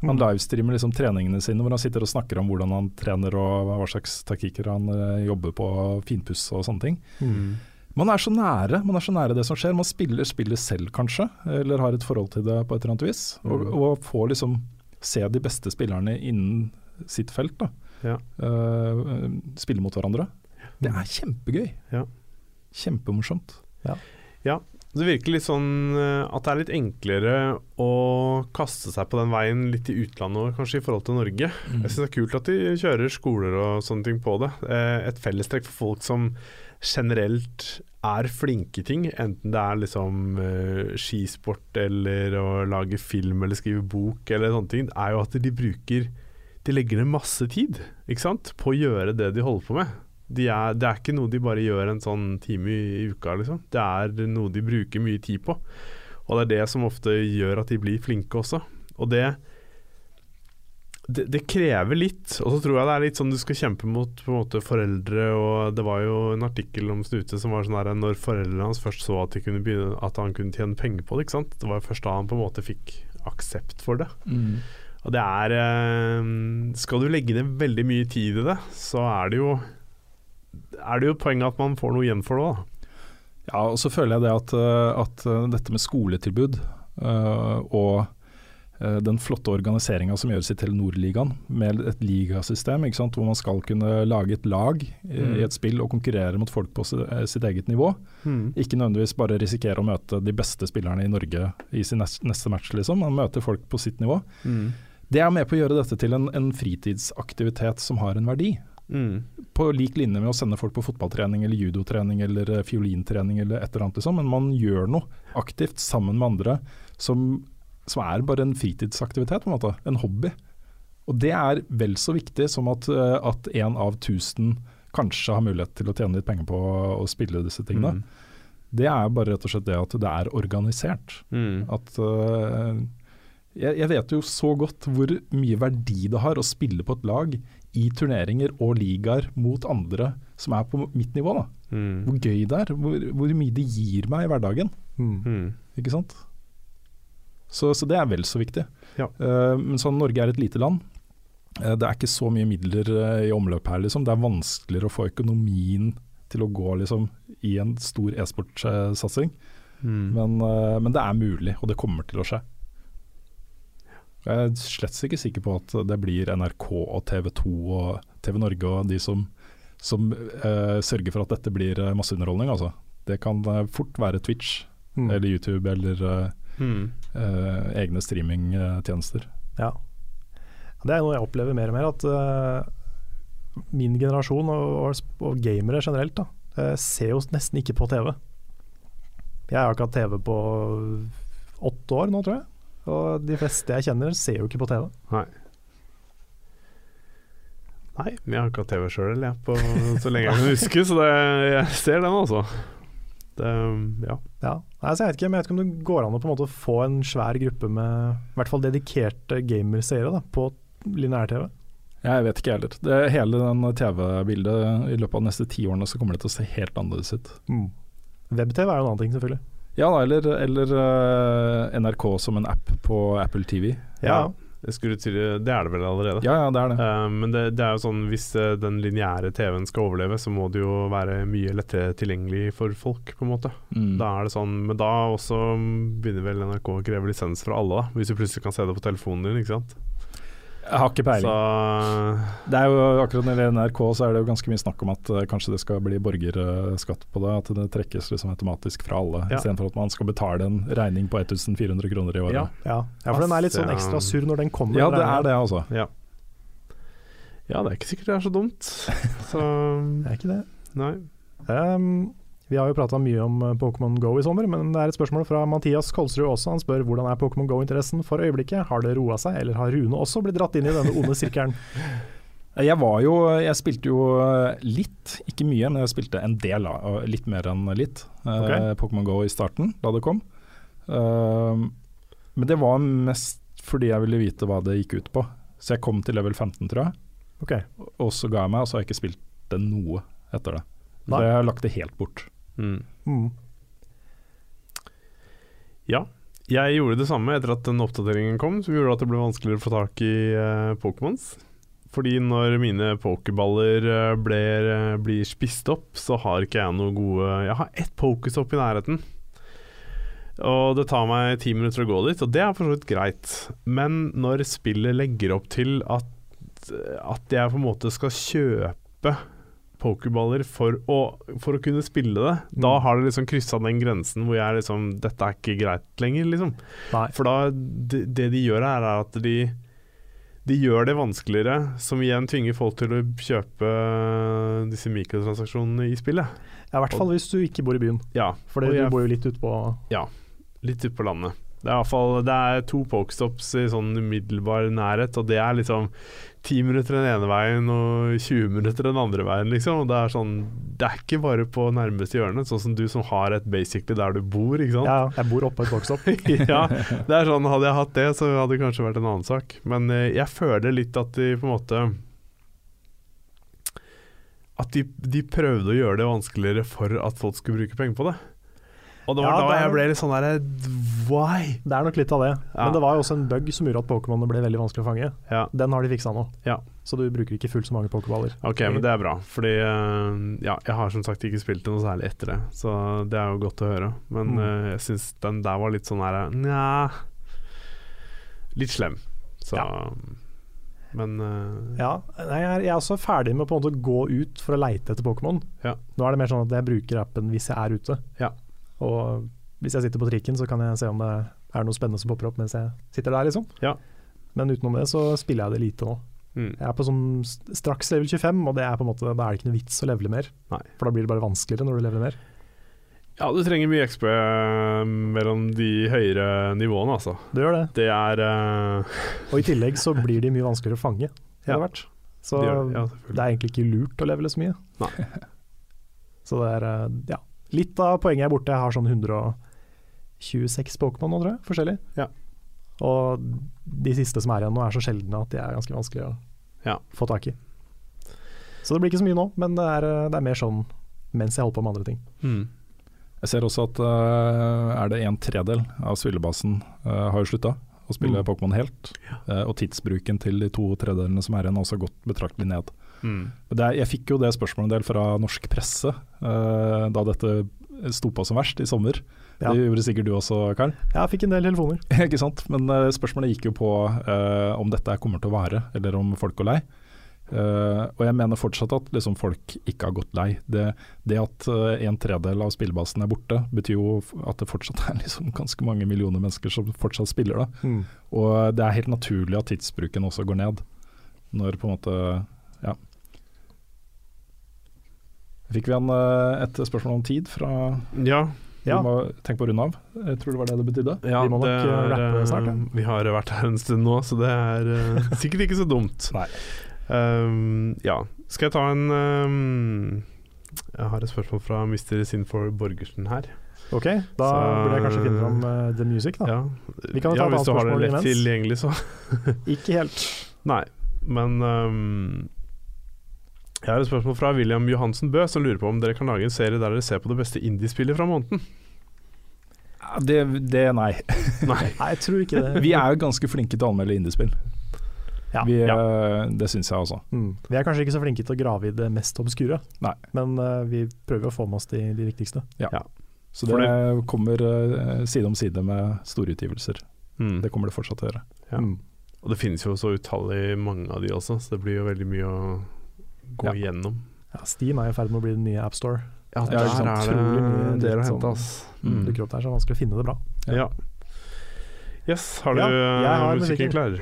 Han Mm. livestreamer liksom treningene sine hvor han sitter og snakker om hvordan han trener og hva slags taktikker han jobber på, finpuss og sånne ting. Mm. Man er så nære man er så nære det som skjer. Man spiller spillet selv kanskje, eller har et forhold til det på et eller annet vis. Og, Mm. og får liksom se de beste spillerne innen sitt felt. da. Ja. Uh, spille mot hverandre. Det er kjempegøy. Ja. Kjempemorsomt. Det virker litt sånn eh, at det er litt enklere å kaste seg på den veien litt i utlandet kanskje i forhold til Norge. Mm. Jeg syns det er kult at de kjører skoler og sånne ting på det. Eh, Et fellestrekk for folk som generelt er flinke ting, enten det er liksom uh, skisport eller å lage film eller skrive bok eller sånne ting, er jo at de bruker De legger ned masse tid ikke sant, på å gjøre det de holder på med. De er, det er ikke noe de bare gjør en sånn time i, i uka, liksom. Det er noe de bruker mye tid på. Og det er det som ofte gjør at de blir flinke også. Og det det, det krever litt, og så tror jeg det er litt sånn du skal kjempe mot måte foreldre og Det var jo en artikkel om Snute som var sånn her Når foreldrene hans først så at, begynne, at han kunne tjene penger på det, ikke sant. Det var først da han på en måte fikk aksept for det. Og det er eh, Skal du legge ned veldig mye tid i det, så er det jo Er det jo poenget at man får noe igjen for det, da. Ja, og så føler jeg det at, eh, at eh, dette med skoletilbud uh, og den flotte organiseringa som gjøres i Telenor-ligaen, med et ligasystem hvor man skal kunne lage et lag i, Mm. i et spill og konkurrere mot folk på eh, sitt eget nivå. Ikke nødvendigvis bare risikere å møte de beste spillerne i Norge i sin neste, match, liksom. Man møter folk på sitt nivå. Det er med på å gjøre dette til en, en fritidsaktivitet som har en verdi. Mm. På lik linje med å sende folk på fotballtrening eller judotrening eller eh, fiolintrening eller et eller annet, liksom. men man gjør noe aktivt sammen med andre som, som er bare en fritidsaktivitet, på en måte. En hobby. Og det er vel så viktig som at, eh, at en av tusen kanskje har mulighet til å tjene litt penger på å, spille disse tingene. Mm. Det er bare rett og slett det at det er organisert. Mm. At uh, jeg, jeg vet jo så godt hvor mye verdi det har å spille på et lag i turneringer og ligaer mot andre som er på mitt nivå. Mm. Hvor gøy det er, hvor, hvor mye det gir meg i hverdagen. Mm. Ikke sant? Så, så det er vel så viktig. Ja. Eh, men sånn, Norge er et lite land. Eh, det er ikke så mye midler eh, i omløp her. Liksom. Det er vanskeligere å få økonomien til å gå liksom, i en stor e-sportsatsing. Mm. Men, men det er mulig, og det kommer til å skje. Jeg er slett ikke sikker på at det blir NRK og TV 2 og TV Norge og de som, som uh, sørger for at dette blir masseunderholdning. Altså. Det kan fort være Twitch Mm. eller YouTube eller eh, Mm. eh, egne streamingtjenester. Ja. Det er noe jeg opplever mer og mer, at uh, min generasjon og, og, og gamere generelt da, uh, ser jo nesten ikke på TV. Jeg har ikke hatt TV på åtte år nå, tror jeg. Og de fleste jeg kjenner ser jo ikke på TV. Nei. Nei, jeg har ikke hatt TV sjøl, så lenge jeg kan huske, så det, jeg ser den, altså. Det, ja. Ja. Nei, så jeg, vet ikke, men jeg vet ikke om det går an å på en måte få en svær gruppe med i hvert fall dedikerte gamerseere på lineær-TV. Jeg vet ikke heller. Det, hele den TV-bildet i løpet av de neste ti årene så kommer det til å se helt annerledes ut. Mm. Web-TV er jo en annen ting, selvfølgelig. Ja, eller, eller uh, NRK som en app på Apple TV. ja. Jeg skulle til, det er det vel allerede. Ja, ja, det er det. Uh, men det, det er jo sånn hvis eh, den lineære TV-en skal overleve, så må det jo være mye lettere tilgjengelig for folk, på en måte. Mm. Da er det sånn, Men da også begynner vel NRK å kreve lisens fra alle, da. Hvis du plutselig kan se det på telefonen din, ikke sant. Jeg har ikke peiling. Så Det er jo akkurat Når det gjelder NRK, så er det jo ganske mye snakk om at uh, kanskje det skal bli borgerskatt på det. At det trekkes liksom automatisk fra alle, Ja. istedenfor at man skal betale en regning på 1400 kroner i året. Ja. Ja, ja for den er litt sånn ekstra sur når den kommer. Ja, det er det, altså. ja. Ja, det er ikke sikkert det er så dumt. Så (laughs) Det er ikke det. nei. Um, vi har jo prata mye om eh, Pokémon Go i sommer, men det er et spørsmål fra Mathias Kolsrud også. Han spør hvordan er Pokémon Go-interessen for øyeblikket? Har det roa seg, eller har Rune også blitt dratt inn i denne onde sirkelen? (laughs) Jeg var jo Jeg spilte jo eh, litt, ikke mye, men jeg spilte en del, av litt mer enn litt. eh, Pokémon Go i starten, da det kom. Men det var mest fordi jeg ville vite hva det gikk ut på. Så jeg kom til level 15, tror jeg. Okay. Og så ga jeg meg, og så har jeg ikke spilt det noe etter det. Så jeg har lagt det helt bort. Mm. mm. Ja. Jeg gjorde det samme etter at den oppdateringen kom, som gjorde at det ble vanskeligere å få tak i uh, Pokémons. Fordi når mine pokerballer eh, blir, eh, blir spist opp, så har ikke jeg noe gode Jeg har ett pokestopp i nærheten. Og det tar meg ti minutter å gå dit, og det er for så vidt greit. Men når spillet legger opp til at, at jeg på en måte skal kjøpe pokerballer for å, for å kunne spille det, da har det liksom kryssa den grensen hvor jeg liksom Dette er ikke greit lenger, liksom. Nei. For da det, det de gjør her, er at de de gjør det vanskeligere, som igjen tvinger folk til å kjøpe disse mikrotransaksjonene i spillet. Ja, I hvert fall hvis du ikke bor i byen, Ja, for du bor jo litt ute på Ja, litt ute på landet. Det er i hvert fall Det er to pokestops i sånn umiddelbar nærhet, og det er liksom ti minutter den ene veien og 20 minutter den andre veien, liksom. Og det er sånn Det er ikke bare på nærmeste hjørne, sånn som du som har et basically der du bor, ikke sant. Ja, jeg bor oppå et boksstopp. (laughs) ja, det er sånn Hadde jeg hatt det, så hadde det kanskje vært en annen sak. Men eh, jeg føler litt at de på en måte At de, de prøvde å gjøre det vanskeligere for at folk skulle bruke penger på det. Og det var Ja, da jeg ble litt sånn derre Why? Det er nok litt av det. Ja. Men det var jo også en bug som gjorde at Pokémonene ble veldig vanskelig å fange. Ja, Den har de fiksa nå, ja. så du bruker ikke fullt så mange pokerballer. Ok, men det er bra. Fordi eh, ja, jeg har som sagt ikke spilt det noe særlig etter det, så det er jo godt å høre. Men Mm. eh, jeg syns den der var litt sånn her Nja Litt slem. Så Ja. Men uh, Ja, nei, jeg er, jeg er også ferdig med å på en måte gå ut for å leite etter Pokémon. Ja. Nå er det mer sånn at jeg bruker appen hvis jeg er ute. Ja. Og hvis jeg sitter på trikken, så kan jeg se om det er noe spennende som popper opp mens jeg sitter der, liksom. Ja. Men utenom det så spiller jeg det lite nå. mm, Jeg er på sånn straks level 25, og det er på en måte, da er det ikke noe vits å levele mer. Nei. For da blir det bare vanskeligere når du leveler mer. Ja, du trenger mye XP eh, mellom de høyere nivåene, altså. Du gjør det. Det er uh... (laughs) Og i tillegg så blir de mye vanskeligere å fange etter Ja. hvert. Så det ja, det er egentlig ikke lurt å levele så mye. Nei. (laughs) så det er eh, ja. Litt av poenget er borte. Jeg har sånn 126 Pokémon nå, tror jeg. Forskjellig. Ja. Og de siste som er igjen nå, er så sjeldne at de er ganske vanskelig å Ja. få tak i. Så det blir ikke så mye nå, men det er, eh, det er mer sånn mens jeg holder på med andre ting. mm. Jeg ser også at uh, er det en tredel av spillebasen uh, har jo slutta å spille Mm. Pokémon helt. Uh, og tidsbruken til de to tredelene som er igjen har også gått betraktelig ned. Mm. Det jeg fikk jo det spørsmålet en del fra norsk presse uh, da dette sto på som verst i sommer. Ja. Det gjorde sikkert du også, Karl. Jeg fikk en del telefoner. (laughs) Ikke sant? Men uh, spørsmålet gikk jo på uh, om dette kommer til å vare, eller om folk går lei. Uh, og jeg mener fortsatt at liksom, folk ikke har gått lei. Det, det at en tredel av spillebasen er borte, betyr jo at det fortsatt er (laughs) liksom ganske mange millioner mennesker som fortsatt spiller. Mm. Og det er helt naturlig at tidsbruken også går ned. Når på en måte Ja. Fikk vi en, eh, et spørsmål om tid fra Ja, Ja. Vi må tenke på å runde av. Jeg tror det var det det betydde. ja Vi må nok, eh, er, rappe snart, ja. eh, Vi har vært her en stund nå, så det er uh, (laughs) sikkert ikke så dumt. Nei. Um, ja. Skal jeg ta en um, Jeg har et spørsmål fra Mr. Sinfor Borgersen her. Ok, da Så- burde jeg kanskje finne fram uh, The Music, da. Ja, Vi kan ta ja et hvis du har det lett imens. tilgjengelig, så. (laughs) Ikke helt. Nei, men um, Jeg har et spørsmål fra William Johansen Bø, som lurer på om dere kan lage en serie der dere ser på det beste indiespillet fra måneden. Ja, Det, det nei. (laughs) Nei. Nei, jeg tror ikke det. Vi er jo ganske flinke til å anmelde indiespill. Ja. Vi, Ja. eh, Det syns jeg også. Mm. Vi er kanskje ikke så flinke til å grave i det mest obskure, Nei. men uh, vi prøver å få med oss de, de viktigste. Så For det kommer eh, side om side med store utgivelser. Mm. Det kommer det fortsatt til å gjøre. Ja. Mm. Og det finnes jo så utallig mange av de også, så det blir jo veldig mye å gå Ja. igjennom. Ja, Steam er i ferd med å bli den nye AppStore. Ja, der er det utrolig mye det å hente, ass. Mm. Dukker opp der, så er det vanskelig å finne det bra. Ja. Ja. Yes, har du Ja, har musikken musikken. klar?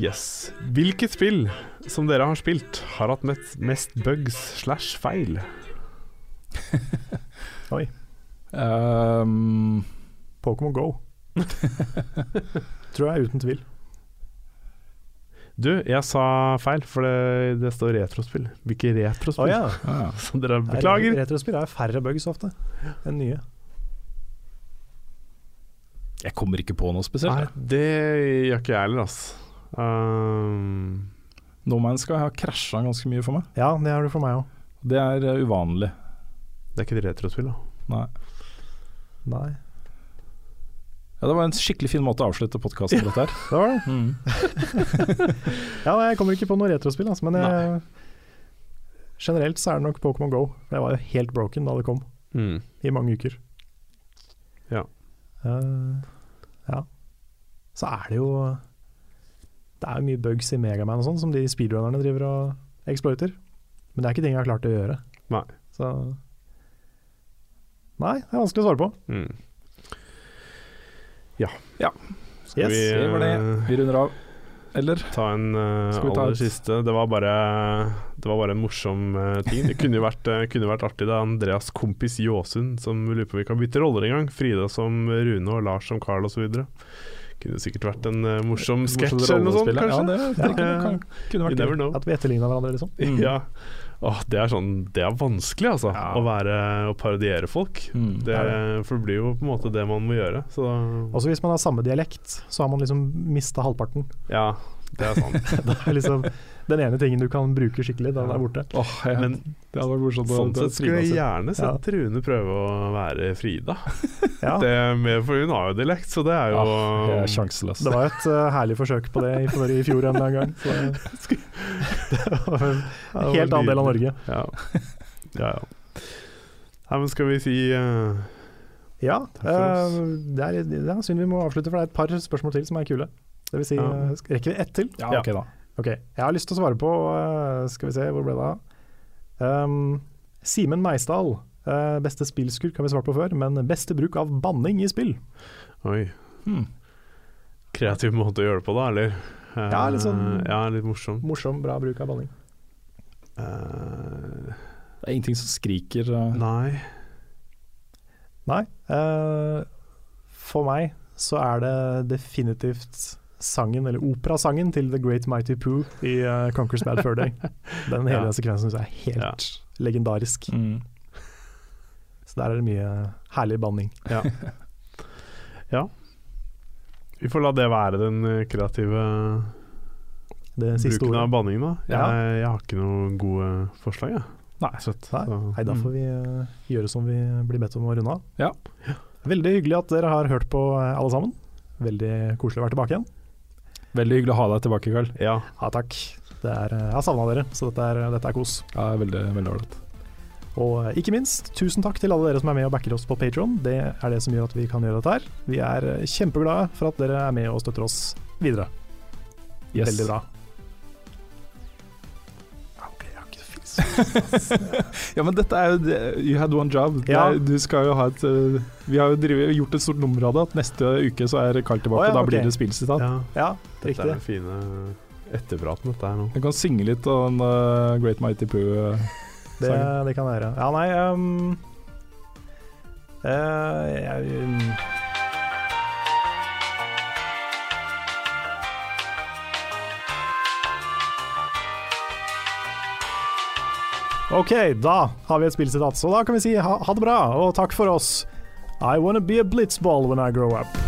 Yes. Hvilket spill som dere har spilt, har hatt mest, mest bugs slash feil? (laughs) Um, Pokémon Go. (laughs) tror jeg, uten tvil. Du, jeg sa feil, for det, det står retrospill. Hvilke retrospill? ja. (laughs) ja. Så dere beklager. Retrospill er færre bugs ofte enn nye. Jeg kommer ikke på noe spesielt. Nei, det gjør ikke jeg heller, altså. Um, No Man's Sky har krasja ganske mye for meg. Ja, det har du for meg òg. Det er eh, uvanlig. det er ikke et retrospill, da. Nei. Nei. Ja, det var en skikkelig fin måte å avslutte podkasten på dette her. (laughs) Det var det. Mm. (laughs) Ja, nei, jeg kommer ikke på noe retrospill, altså, men jeg, generelt så er det nok Pokémon Go. For jeg var jo helt broken da det kom, Mm. i mange uker. Ja. Uh, ja. Så er det jo Det er jo mye bugs i Megaman og sånn, som de speedrunnerne driver og exploiter. Men det er ikke ting jeg har klart å gjøre. Nei. Så Nei, det er vanskelig å svare på. Mm. Ja, Skal Yes, vi det var det. eh, Vi runder av. eller? Ta en uh, aller ta siste. Det var bare, det var bare en morsom uh, ting. Det kunne jo vært, uh, kunne vært artig. Det er Andreas kompis Jåsund som lurer på om vi kan bytte roller en gang. Frida som Rune og Lars som Carl osv. Kunne sikkert vært en uh, morsom sketsj eller noe sånt, kanskje. Ja, det, det det, kan, kunne (laughs) vært. At vi etterligna hverandre, liksom. (laughs) Ja. Åh, det er sånn Det er vanskelig, altså. Ja. Å være Å parodiere folk. Mm. Det, for det blir jo på en måte det man må gjøre. Så Også hvis man har samme dialekt, så har man liksom mista halvparten. ja, det er sant. (laughs) Det er liksom den ene tingen du kan bruke skikkelig, den er borte. Oh, jeg, Men det hadde vært morsomt. sånn sett skulle jeg gjerne sett Rune prøve å være Frida. (laughs) Ja, Det med, for hun har jo dialekt, så det er jo (laughs) ja, det er det var et uh, herlig forsøk på det i, for, i fjor en gang. Så (laughs) det var en helt annen del av. Norge. Ja. ja, ja. Nei, men skal vi si uh, Ja, eh, det er, det er synd vi må avslutte, for det er et par spørsmål til som er kule. Det vil si, Ja. eh, rekker vi ett til? Ja, ok da. Ok, jeg har lyst til å svare på eh, Skal vi se, hvor ble det av? Um, Simen Meisdal. Uh, beste spillskurk har vi svart på før, men beste bruk av banning i spill. Oi. Hmm. Kreativ måte å gjøre det på, da, eller? Uh, Ja, litt sånn- Ja, litt morsom. Morsom, bra bruk av banning. Uh, Det er ingenting som skriker. uh, nei. Nei. eh, for meg så er det definitivt sangen, eller operasangen til The Great Mighty Poo i uh, Conquer's Bad Fur Day. (laughs) Den hele Ja. sekvensen er helt legendarisk. mm. Så der er det mye herlig banning. Ja. (laughs) ja. Vi får la det være den eh, kreative bruken av banning, da. Jeg, Ja. jeg har ikke noen gode forslag, jeg. Nei. Søtt. Nei, Så- Nei, da får vi uh, gjøre som vi blir bedt om å runde av. Ja. Veldig hyggelig at dere har hørt på alle sammen. Veldig koselig å være tilbake igjen. Veldig hyggelig å ha deg tilbake, Karl. Ja. Ja, takk. Det er, eh, jeg har savna dere, så dette er, dette er kos. Ja, veldig veldig ålreit. Og eh, ikke minst, tusen takk til alle dere som er med og backer oss på Patron. Det er det som gjør at vi kan gjøre dette her. Vi er eh, kjempeglade for at dere er med og støtter oss videre. Yes. Veldig bra. (laughs) Ja, men dette er jo You had one job. Ja. er, du skal jo ha et uh, Vi har jo drivet, gjort et stort nummer av det, at neste uke så er Karl tilbake, oh, ja, og da okay. blir det spillsitat. ja. Ja, Dette er den fine etterpraten, dette her nå. Jeg kan synge litt av den uh, Great Mighty Poo. Uh, Det, det kan være. Ja, nei um, uh, jeg, um, OK, da har vi et spillsitat, så da kan vi si ha, ha det bra, og takk for oss. I wanna be a blitzball when I grow up.